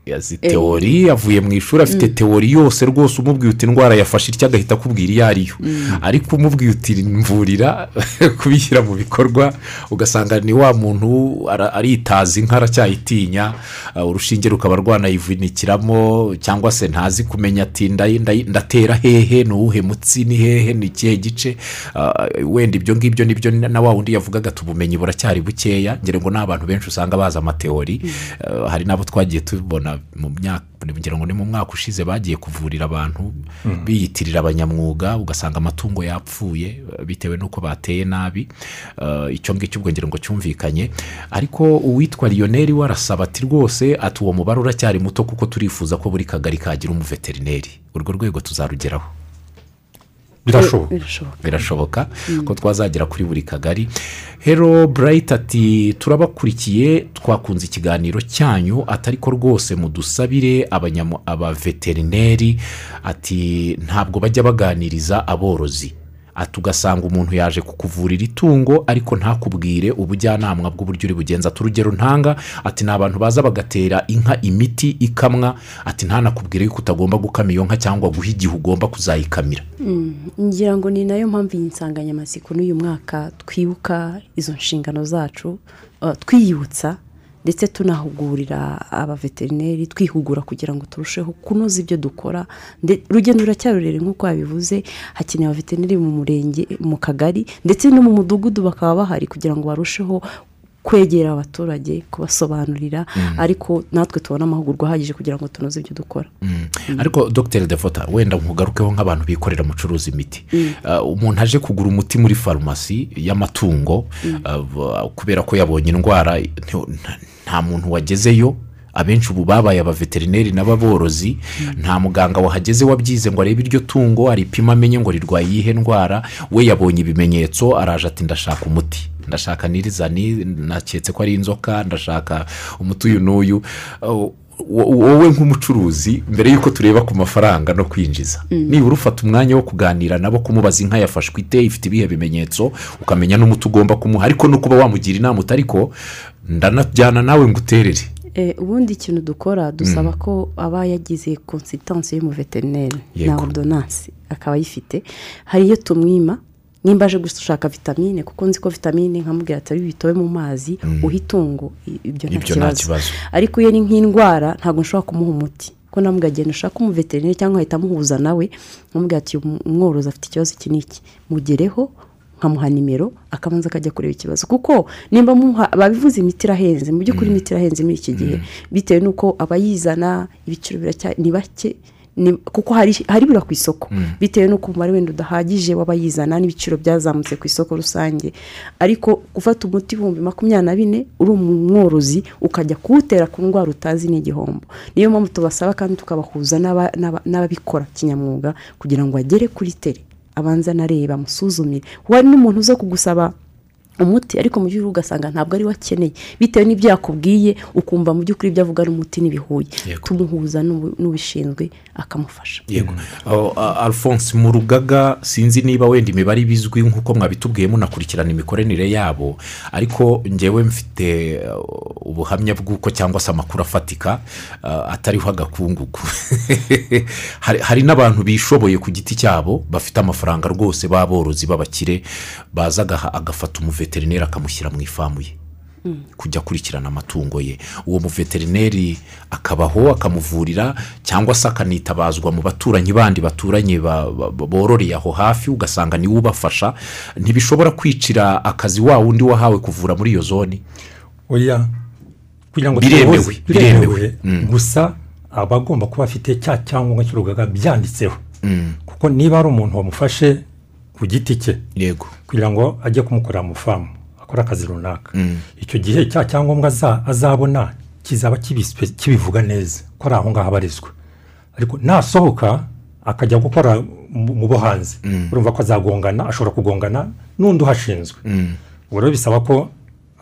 Yazi teori avuye mu ishuri afite teori yose rwose umubwiye uti indwara yafashe itya agahita akubwira iyo ariyo ariko umubwiye uti mvurira kubishyira mu bikorwa ugasanga ni wa muntu aritaza inka aracyayitinya uh, urushinge rukaba rwanayivunikiramo cyangwa se ntazi kumenya ati ndatera hehe ni uwuhe mutsi ni hehe ni ikihe gice? Uh, wenda ibyo ngibyo ni byo na wa wundi yavugaga ati ubumenyi buracyari bukeya ngira ngo ni abantu benshi usanga bazi amateori. Uh, hari n'abo twagiye tubona ngo ni mu mwaka ushize bagiye kuvurira abantu biyitirira abanyamwuga ugasanga amatungo yapfuye bitewe n'uko bateye nabi. Eh, icyo ngicyo ubwo ngira ngo cyumvikanye. Ariko uwitwa lionel we arasaba ati rwose ati uwo mubare uracyari muto kuko turifuza ko buri kagari kagira umuveterineri. Urwo rwego tuzarugeraho. Birashoboka. Birashoboka. Birashoboka ko twazagera kuri buri kagari. Hero burayiti ati turabakurikiye twakunze ikiganiro cyanyu atari ko rwose mudusabire abanyamu- abaveterineri ati ntabwo bajya baganiriza aborozi. Ati ugasanga umuntu yaje kukuvurira itungo ariko ntakubwire ubujyanama bw'uburyo uri bugenza. Ati urugero ntanga ati ni abantu baza bagatera inka imiti ikamwa. Ati ntanakubwire yuko utagomba gukama iyo nka cyangwa guha igihe ugomba kuzayikamira. Ngira ngo ni na yo mpamvu iyi nsanganyamatsiko n'uyu mwaka twibuka izo nshingano zacu uh, twiyibutsa ndetse tunahugurira abaveterineri twihugura kugira ngo turusheho kunoza ibyo dukora. Urugendo ruracyari rurerure nk'uko wabivuze hakenewe abaveterineri mu murenge mu kagari ndetse no mu mudugudu bakaba bahari kugira ngo barusheho kwegera abaturage kubasobanurira ariko natwe tubone amahugurwa ahagije kugira ngo tunoze ibyo dukora. Ariko dogiteri devota wenda nkugarukeho nk'abantu bikorera mucuruza imiti. Uh, umuntu aje kugura umuti muri farumasi y'amatungo uh, kubera ko yabonye indwara nta- nta muntu wagezeyo. Abenshi ubu babaye abaveterineri n'ababorozi. Nta muganga wahageze wabyize ngo arebe iryo tungo aripima amenye ngo rirwaye iyihe ndwara. We yabonye ibimenyetso araje ati ndashaka umuti. Ndashaka nirizani naketse ko ari inzoka ndashaka umuti uyu n'uyu. Wo- wowe nk'umucuruzi mbere y'uko tureba ku mafaranga no kwinjiza nibura ufata umwanya wo kuganira nabo kumubaza inka yafashwe ite ifite ibihe bimenyetso ukamenya n'umuti ugomba kumuha ariko no kuba wamugira inama utari ko ndanajyana nawe ngo uterere Eh, ubundi ikintu dukora dusaba ko aba yagize konsitansi y'umuveterineri na ordonansi akaba ayifite. Hari iyo tumwima nimba aje gushaka vitamine kuko nzi ko vitamine nkamubwira ati bitowe mu mazi uha itungo. Ibyo nta kibazo. ariko iyo ni nk'indwara ntabwo nshobora kumuha umuti. Kuko namubwira agenda ushaka umuveterineri cyangwa ahita amuhuza nawe. Nkamubwira ati uyu mworozi afite ikibazo iki n'iki? Mugereho nkamuha nimero akabanza akajya kureba ikibazo. Kuko nimba muha babivuze imiti irahenze mu by'ukuri imiti irahenze muri iki gihe bitewe n'uko abayizana ibiciro ni bake. Kuko hari hari bura ku isoko. Bitewe n'uko umubare wenda udahagije w'abayizana n'ibiciro byazamutse ku isoko rusange. Ariko gufata umuti ibihumbi makumyabiri na bine uri umworozi ukajya kuwutera ku ndwara utazi ni igihombo niyo mpamvu tubasaba kandi tukabahuza n'aba- n'aba- n'ababikora kinyamwuga kugira ngo agere kuri tere abanza anareba amusuzumire. Hari n'umuntu uza kugusaba umuti ariko mu by'ukuri ugasanga ntabwo ari we akeneye. Bitewe n'ibyo yakubwiye ukumva mu by'ukuri ibyo avuga ari umuti n'ibihuye Yego. tumuhuza n'ubishinzwe akamufasha. Yego. Alphonse mu rugaga sinzi niba wenda imibare bizwi nk'uko mwabitubwiye munakurikirana imikoranire yabo ariko ngewe mfite uh, ubuhamya bw'uko cyangwa se amakuru afatika uh, atariho agakungugu. Hari, n'abantu bishoboye ku giti cyabo bafite amafaranga rwose b'aborozi b'abakire baza agafata umuveterineri akamushyira mu ifamu ye. Kujya akurikirana amatungo ye. Uwo muveterineri akabaho akamuvurira cyangwa se akanitabazwa mu baturanyi bandi baturanye ba- ba- bororeye aho hafi ugasanga ni we ubafasha. Ntibishobora kwicira akazi wa wundi wahawe kuvura muri iyo zone. Oya kugira ngo Biremewe, biremewe. gusa aba agomba kuba afite cya cyangombwa cy'urugaga byanditseho. Kuko niba ari umuntu wamufashe ku giti cye. Yego. Kugira ngo ajye kumukorera mu famu akora akazi runaka. Icyo gihe cya cyangombwa aza- azabona kizaba kibivuga neza. Ko ari aho ngaho abarizwa. Ariko nasohoka akajya gukora mu bo hanze. Urumva ko azagongana ashobora kugongana n'undi uhashinzwe. Ubwo rero bisaba ko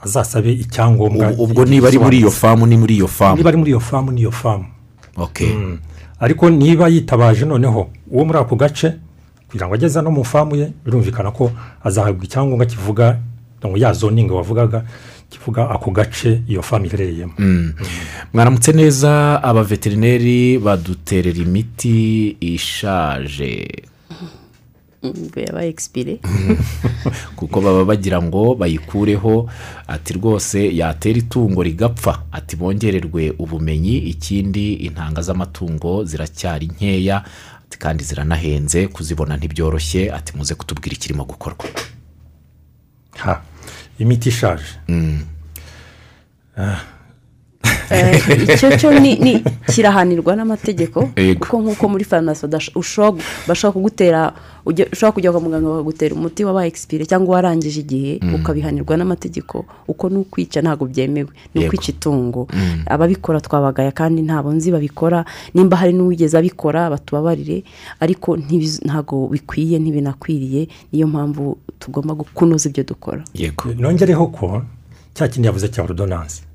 azasabe icyangombwa ubwo niba ari muri iyo famu ni muri iyo famu niba ari muri iyo famu n'iyo famu okay. ariko niba yitabaje noneho uwo muri ako gace kugira ngo ageze no mu famu ye birumvikana ko azahabwa icyangombwa kivuga ngo ya zoningi wavugaga kivuga ako gace iyo famu iherereyemo. Mwaramutse neza abaveterineri baduterera imiti ishaje. Ngo yabaye egisipire kuko baba bagira ngo bayikureho ati rwose yatera itungo rigapfa. Ati bongererwe ubumenyi ikindi intanga z'amatungo ziracyari nkeya. Ati kandi ziranahenze kuzibona ntibyoroshye ati muze kutubwira ikirimo gukorwa. Ha imiti ishaje. Icyo cyo ni ni kirahanirwa n'amategeko kuko nk'uko muri farumasi bashobora kugutera ushobora kujya kwa muganga bakagutera umuti wabaye egisipire cyangwa warangije igihe ukabihanirwa n'amategeko uko ni ukwica ntabwo byemewe ni ukwica itungo. Ababikora twabagaya kandi ntabwo nzi babikora nimba hari n'uwigeze abikora batubabarire ariko ntibiz- ntabwo bikwiye ntibinakwiriye niyo mpamvu tugomba kunoza ibyo dukora. Yego. Nongereho ko cya kindi yavuze cya ordonance Mfite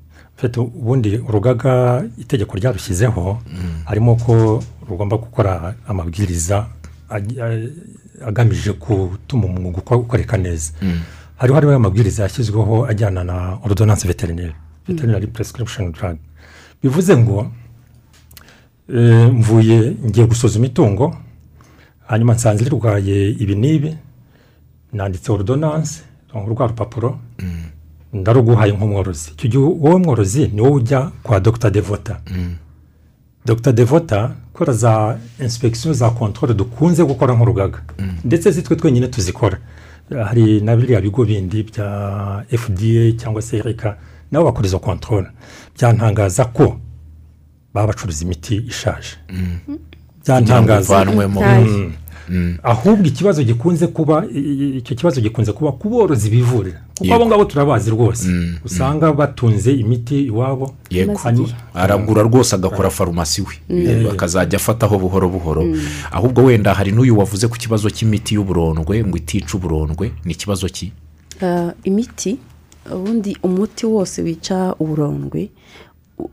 ubundi urugaga itegeko ryarushyizeho harimo ko rugomba gukora amabwiriza agamije gutuma umwuga uko- ukoreka neza. Hariho hariho amabwiriza yashyizweho ajyana na ordonance veterinary veterinary prescription drug. Bivuze ngo eh, mvuye ngiye gusuzuma itungo hanyuma nsanze rirwaye ibi n'ibi nanditse ordonance rwa rupapuro. Ndaruguhaye nk'umworozi icyo gihe wowe mworozi ni wowe ujya kwa dr. Devota. Dr. Devota gukora za inspekisiyo za kontwari dukunze gukora nk'urugaga ndetse si twe twenyine tuzikora. Hari na biriya bigo bindi bya fda cyangwa se reka nabo bakora izo kontwari byantangaza ko baba bacuruza imiti ishaje. Byantangaza. Ivanwemo Ntayo. Ahubwo ikibazo gikunze kuba icyo kibazo gikunze kuba ku borozi bivurira. Kuko abo ngabo turabazi rwose. Usanga batunze imiti iwabo. Aragura rwose agakora farumasi we. Akazajya afataho buhoro buhoro. Ahubwo wenda hari n'uyu wavuze ku kibazo cy'imiti y'uburondwe ngo itica uburondwe ni ikibazo ki? Ah, imiti ubundi umuti wose wica uburondwe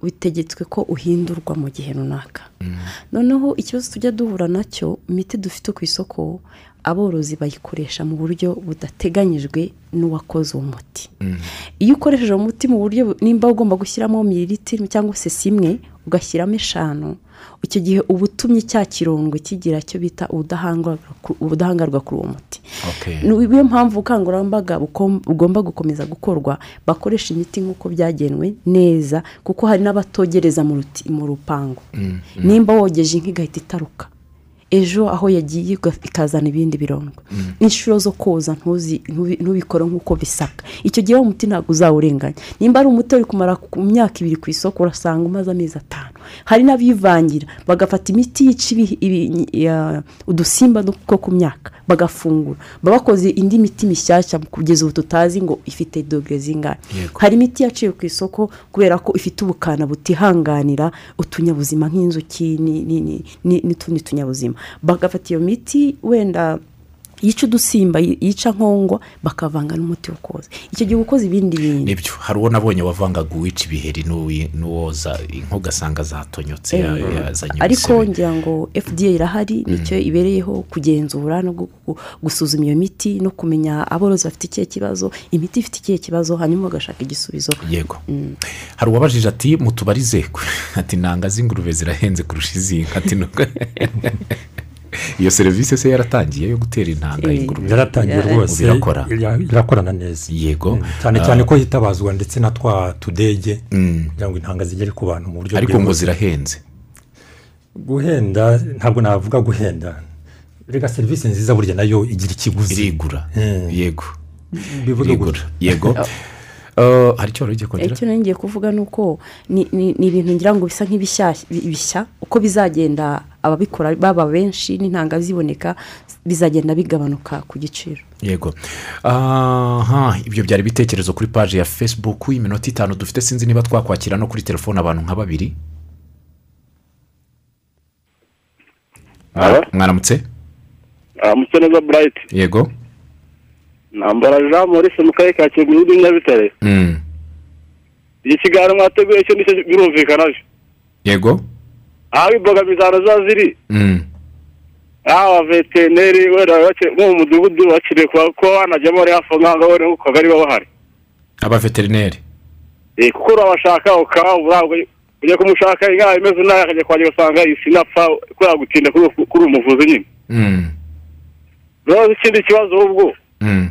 bitegetswe ko uhindurwa mu gihe runaka. Noneho ikibazo tujya duhura na cyo imiti dufite ku isoko aborozi bayikoresha mu buryo budateganyijwe n'uwakoze uwo muti. Iyo ukoresheje uwo muti mu buryo bu- nimba ugomba gushyiramo mililitiro cyangwa se simwe ugashyiramo eshanu icyo gihe uba utumye cya kirondwe kigira icyo bita ubudahangarwa ku- ubudahangarwa kuri uwo muti. Niyo mpamvu ubukangurambaga bugomba gukomeza gukorwa bakoresha imiti nk'uko byagenwe neza kuko hari n'abatogereza mu ruti- mu rupangu. Nimba wogeje inka igahita itaruka. Ejo aho yagiye ikazana ibindi birondwe inshuro zo koza ntubikore nk'uko bisabwa icyo gihe wa muti ntabwo uzawurenganya. Nimba ari umuti uri kumara ku myaka ibiri ku isoko urasanga umaze amezi atanu. Hari n'abivangira bagafata imiti yica udusimba two ku myaka bagafungura. Baba bakoze indi miti mishyashya kugeza ubu tutazi ngo ifite dogere Yego. hari imiti yaciwe ku isoko kubera ko ifite ubukana butihanganira utunyabuzima nk'inzuki ni- ni- ni- ni- n'utundi tunyabuzima. Bagafata iyo miti wenda yica udusimba yi- yica nkongwa bakavanga n'umuti wo koza icyo gihe ukoze ibindi bintu. Nibyo hari uwo nabonye wavangaga uwica ibiheri n'uwoza inka ugasanga zatonyotse ya- yazanye ariko ibisebe ngira ngo fda irahari ni cyo ibereyeho kugenzura no gu- gu- gusuzuma iyo miti no kumenya aborozi bafite ikihe kibazo imiti ifite ikihe kibazo hanyuma bagashaka igisubizo. Yego. Hari uwabajije ati mutubarize. Ati nanga z'ingurube zirahenze kurusha izi nka. Ati iyo serivisi se yaratangiye yo gutera intanga Eh, y'ingurube yaratangiye Ya- rwose irakorana neza. Yego. Mm, cyane cyane ko hitabazwa ndetse na twa tudege kugira ngo intanga zigere ku bantu mu buryo ariko ngo bwihuse. zirahenze. Guhenda ntabwo navuga guhenda. Reka serivisi nziza burya na yo igira ikiguzi. Irigura. Mm. yego. Bivuga irigura. Yego. Eh, hari icyo wari ugiye kongera icyo nari ngiye kuvuga ni uko ni ibintu ngira ngo bisa nk'ibishyashya bishya uko bizagenda ababikora baba benshi n'intanga ziboneka bizagenda bigabanuka ku giciro. Yego. Aha ibyo byari ibitekerezo kuri paji ya facebook iminota itanu. Dufite sinzi niba twakwakira no kuri telefone abantu nka babiri. Mwaramutse? Aramutse neza burayiti yego. Nambara jean maurice mu karere ka kigali muri nyabitare Mm. iki kiganiro mwateguye cyo ni cyo birumvikana byo yego. Aho imbogamizi ziba ziri Mm. aho abaveterineri wenda nko mu mudugudu bakiriye kuba wanajyamo ari hafi aho ngaho wenda nko ku kagari baba bahari abaveterineri kuko urabashaka ukabura ujya kumushaka inka imeze nabi akajya kwajya ugasanga isinapfa kubera gutinda kuri uwo muvuzi nyine Mm. rero ikindi kibazo ahubwo Mm.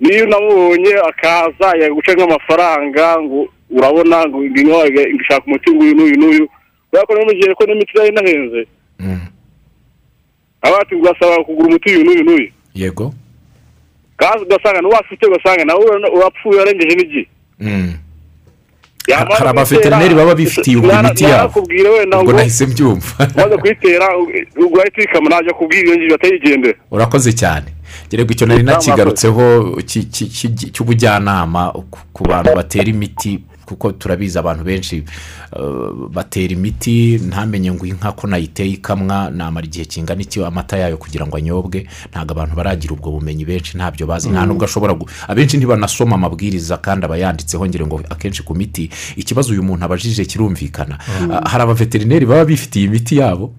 niyo unamubonye akaza yaguca nk'amafaranga ngo urabona ngo inka ishaka umuti nguyu n'uyu n'uyu kubera ko n'umugiye ko n'imiti na yo inahenze Mm. abati ugasaba kugura umuti uyu n'uyu n'uyu yego. Kandi ugasanga n'uwo afite ugasanga nawe urapfuye warengeje n'igihe hari abaveterineri baba bifitiye ubwo imiti yabo. ubwo ngo nahise mbyumva umaze kuyitera ugahita uyikama najya kubwira iyo ngiyo batayigendera urakoze cyane gererwa icyo nari nakigarutseho ki- ki- ki- cy'ubujyanama ku bantu batera imiti kuko turabizi abantu benshi eh, batera imiti ntamenye ngo inka ko nayiteye ikamwa namara igihe kingana iki amata yayo kugira ngo anyobwe ntabwo abantu baragira ubwo bumenyi benshi ntabyo bazi. Nta nubwo ashobora abenshi ntibanasoma amabwiriza kandi aba yanditseho ngira ngo akenshi ku miti ikibazo uyu muntu abajije kirumvikana. Ah, hari abaveterineri baba bifitiye imiti yabo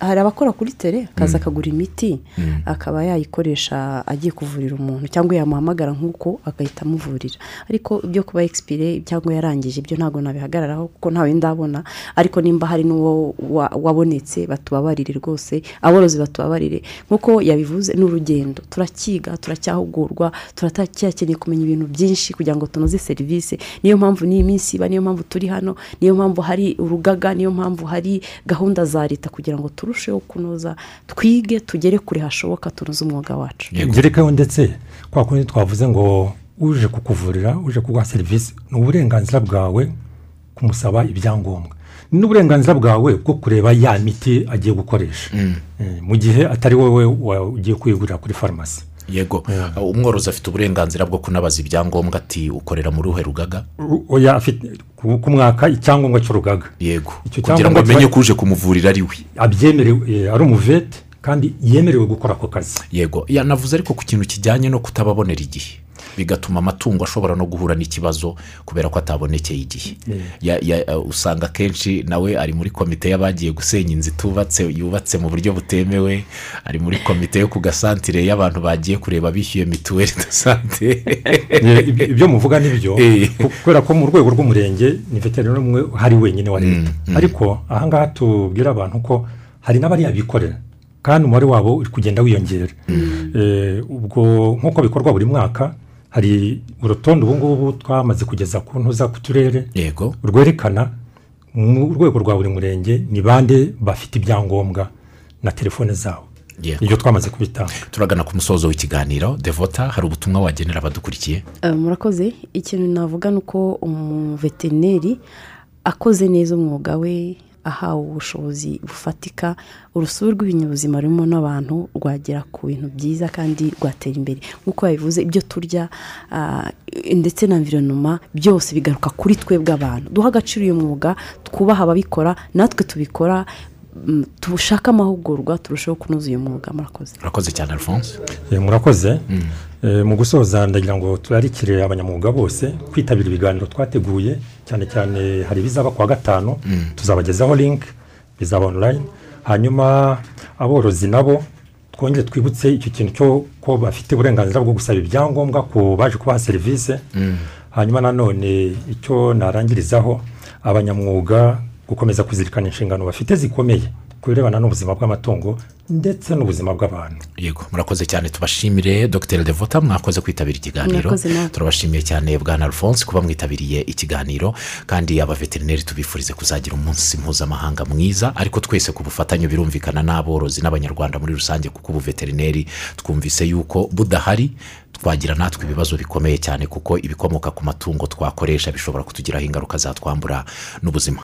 hari abakora kuri tere akaza akagura imiti akaba yayikoresha agiye kuvurira umuntu cyangwa yamuhamagara nk'uko agahita amuvurira. Ariko ibyo kuba egisipire cyangwa yarangije ibyo ntabwo nabihagararaho kuko ntawe ndabona. Ariko nimba hari n'uwo wa- wabonetse batubabarire rwose. Aborozi batubabarire. Nk'uko yabivuze ni urugendo. Turakiga turacyahugurwa turacyakeneye kumenya ibintu byinshi kugira ngo tunoze serivisi niyo mpamvu n'iyi minsi iba niyo mpamvu turi hano niyo mpamvu hari urugaga niyo mpamvu hari gahunda za leta kugira ngo turusheho kunoza twige tugere kure hashoboka tunoze umwuga wacu. Yego. ngerekeho ndetse kwa kundi twavuze ngo uje kukuvurira uje kuguha serivisi ni uburenganzira bwawe kumusaba ibyangombwa. Ni n'uburenganzira bwawe bwo kureba ya miti agiye gukoresha. Eh, mu gihe atari wowe ugiye kuyigurira kuri farumasi yego. Umworozi afite uburenganzira bwo kunabaza ibyangombwa ati ukorera muri uruhe rugaga? Oya afite ku- kumwaka icyangombwa cy'urugaga. Yego. Kugira ngo amenye ko uje kumuvurira ari we. Abyemerewe eh, ari umuvete. Kandi yemerewe gukora ako kazi. Yego. Yanavuze ariko ku kintu kijyanye no kutababonera igihe. Bigatuma amatungo ashobora no guhura n'ikibazo kubera ko atabonekeye igihe. Uh, usanga akenshi nawe ari muri komite y'abagiye gusenya inzu itubatse yubatse mu buryo butemewe ari muri komite yo ku gasantire y'abantu bagiye kureba bishyuye mituweli de sante. Ibyo- muvuga ni byo. Eh. ku- kubera ko mu rwego rw'umurenge ni veterineri umwe hari wenyine wa leta. Ariko ahangaha tubwira abantu ko hari n'abariya bikorera kandi umubare wabo uri kugenda wiyongera. Eh, ubwo nk'uko bikorwa buri mwaka hari urutonde ubu ngubu twamaze kugeza ku ntuza ku turere. Yego. Rwerekana mu rwego rwa buri murenge ni bande bafite ibyangombwa na telefone zabo. Yego. ibyo twamaze kubitanga. Turagana ku musozo w'ikiganiro. Devota hari ubutumwa wagenera abadukurikiye Eh, murakoze. Ikintu navuga ni uko umuveterineri akoze neza umwuga we. Ahawe ubushobozi bufatika urusobe rw'ibinyabuzima rurimo n'abantu rwagera ku bintu byiza kandi rwatera imbere. Nk'uko yabivuze ibyo turya ah, ndetse na environoma byose bigaruka kuri twebwe abantu. Duha agaciro uyu mwuga twubaha ababikora natwe tubikora mm, tushake amahugurwa turusheho kunoza uyu mwuga. Murakoze. Urakoze cyane alphonse. Murakoze. Eh, mu gusoza ndagira ngo turarikire abanyamwuga bose kwitabira ibiganiro twateguye cyane cyane hari ibizaba ku wa gatanu tuzabagezaho link bizaba online. Hanyuma aborozi nabo twongere twibutse icyo kintu cyo ko bafite uburenganzira bwo gusaba ibyangombwa ku baje kubaha serivisi hanyuma nanone icyo narangirizaho abanyamwuga gukomeza kuzirikana inshingano bafite zikomeye. Ku birebana n'ubuzima bw'amatungo ndetse n'ubuzima bw'abantu. Yego murakoze cyane tubashimire. Dr. Devota mwakoze kwitabira ikiganiro. Turabashimiye cyane bwana alphonse kuba mwitabiriye ikiganiro. Kandi abaveterineri tubifurize kuzagira umunsi mpuzamahanga mwiza. Ariko twese ku bufatanye birumvikana n'aborozi n'abanyarwanda muri rusange kuko ubuveterineri twumvise yuko budahari. Twagira natwe ibibazo bikomeye cyane kuko ibikomoka ku matungo twakoresha bishobora kutugiraho ingaruka zatwambura n'ubuzima.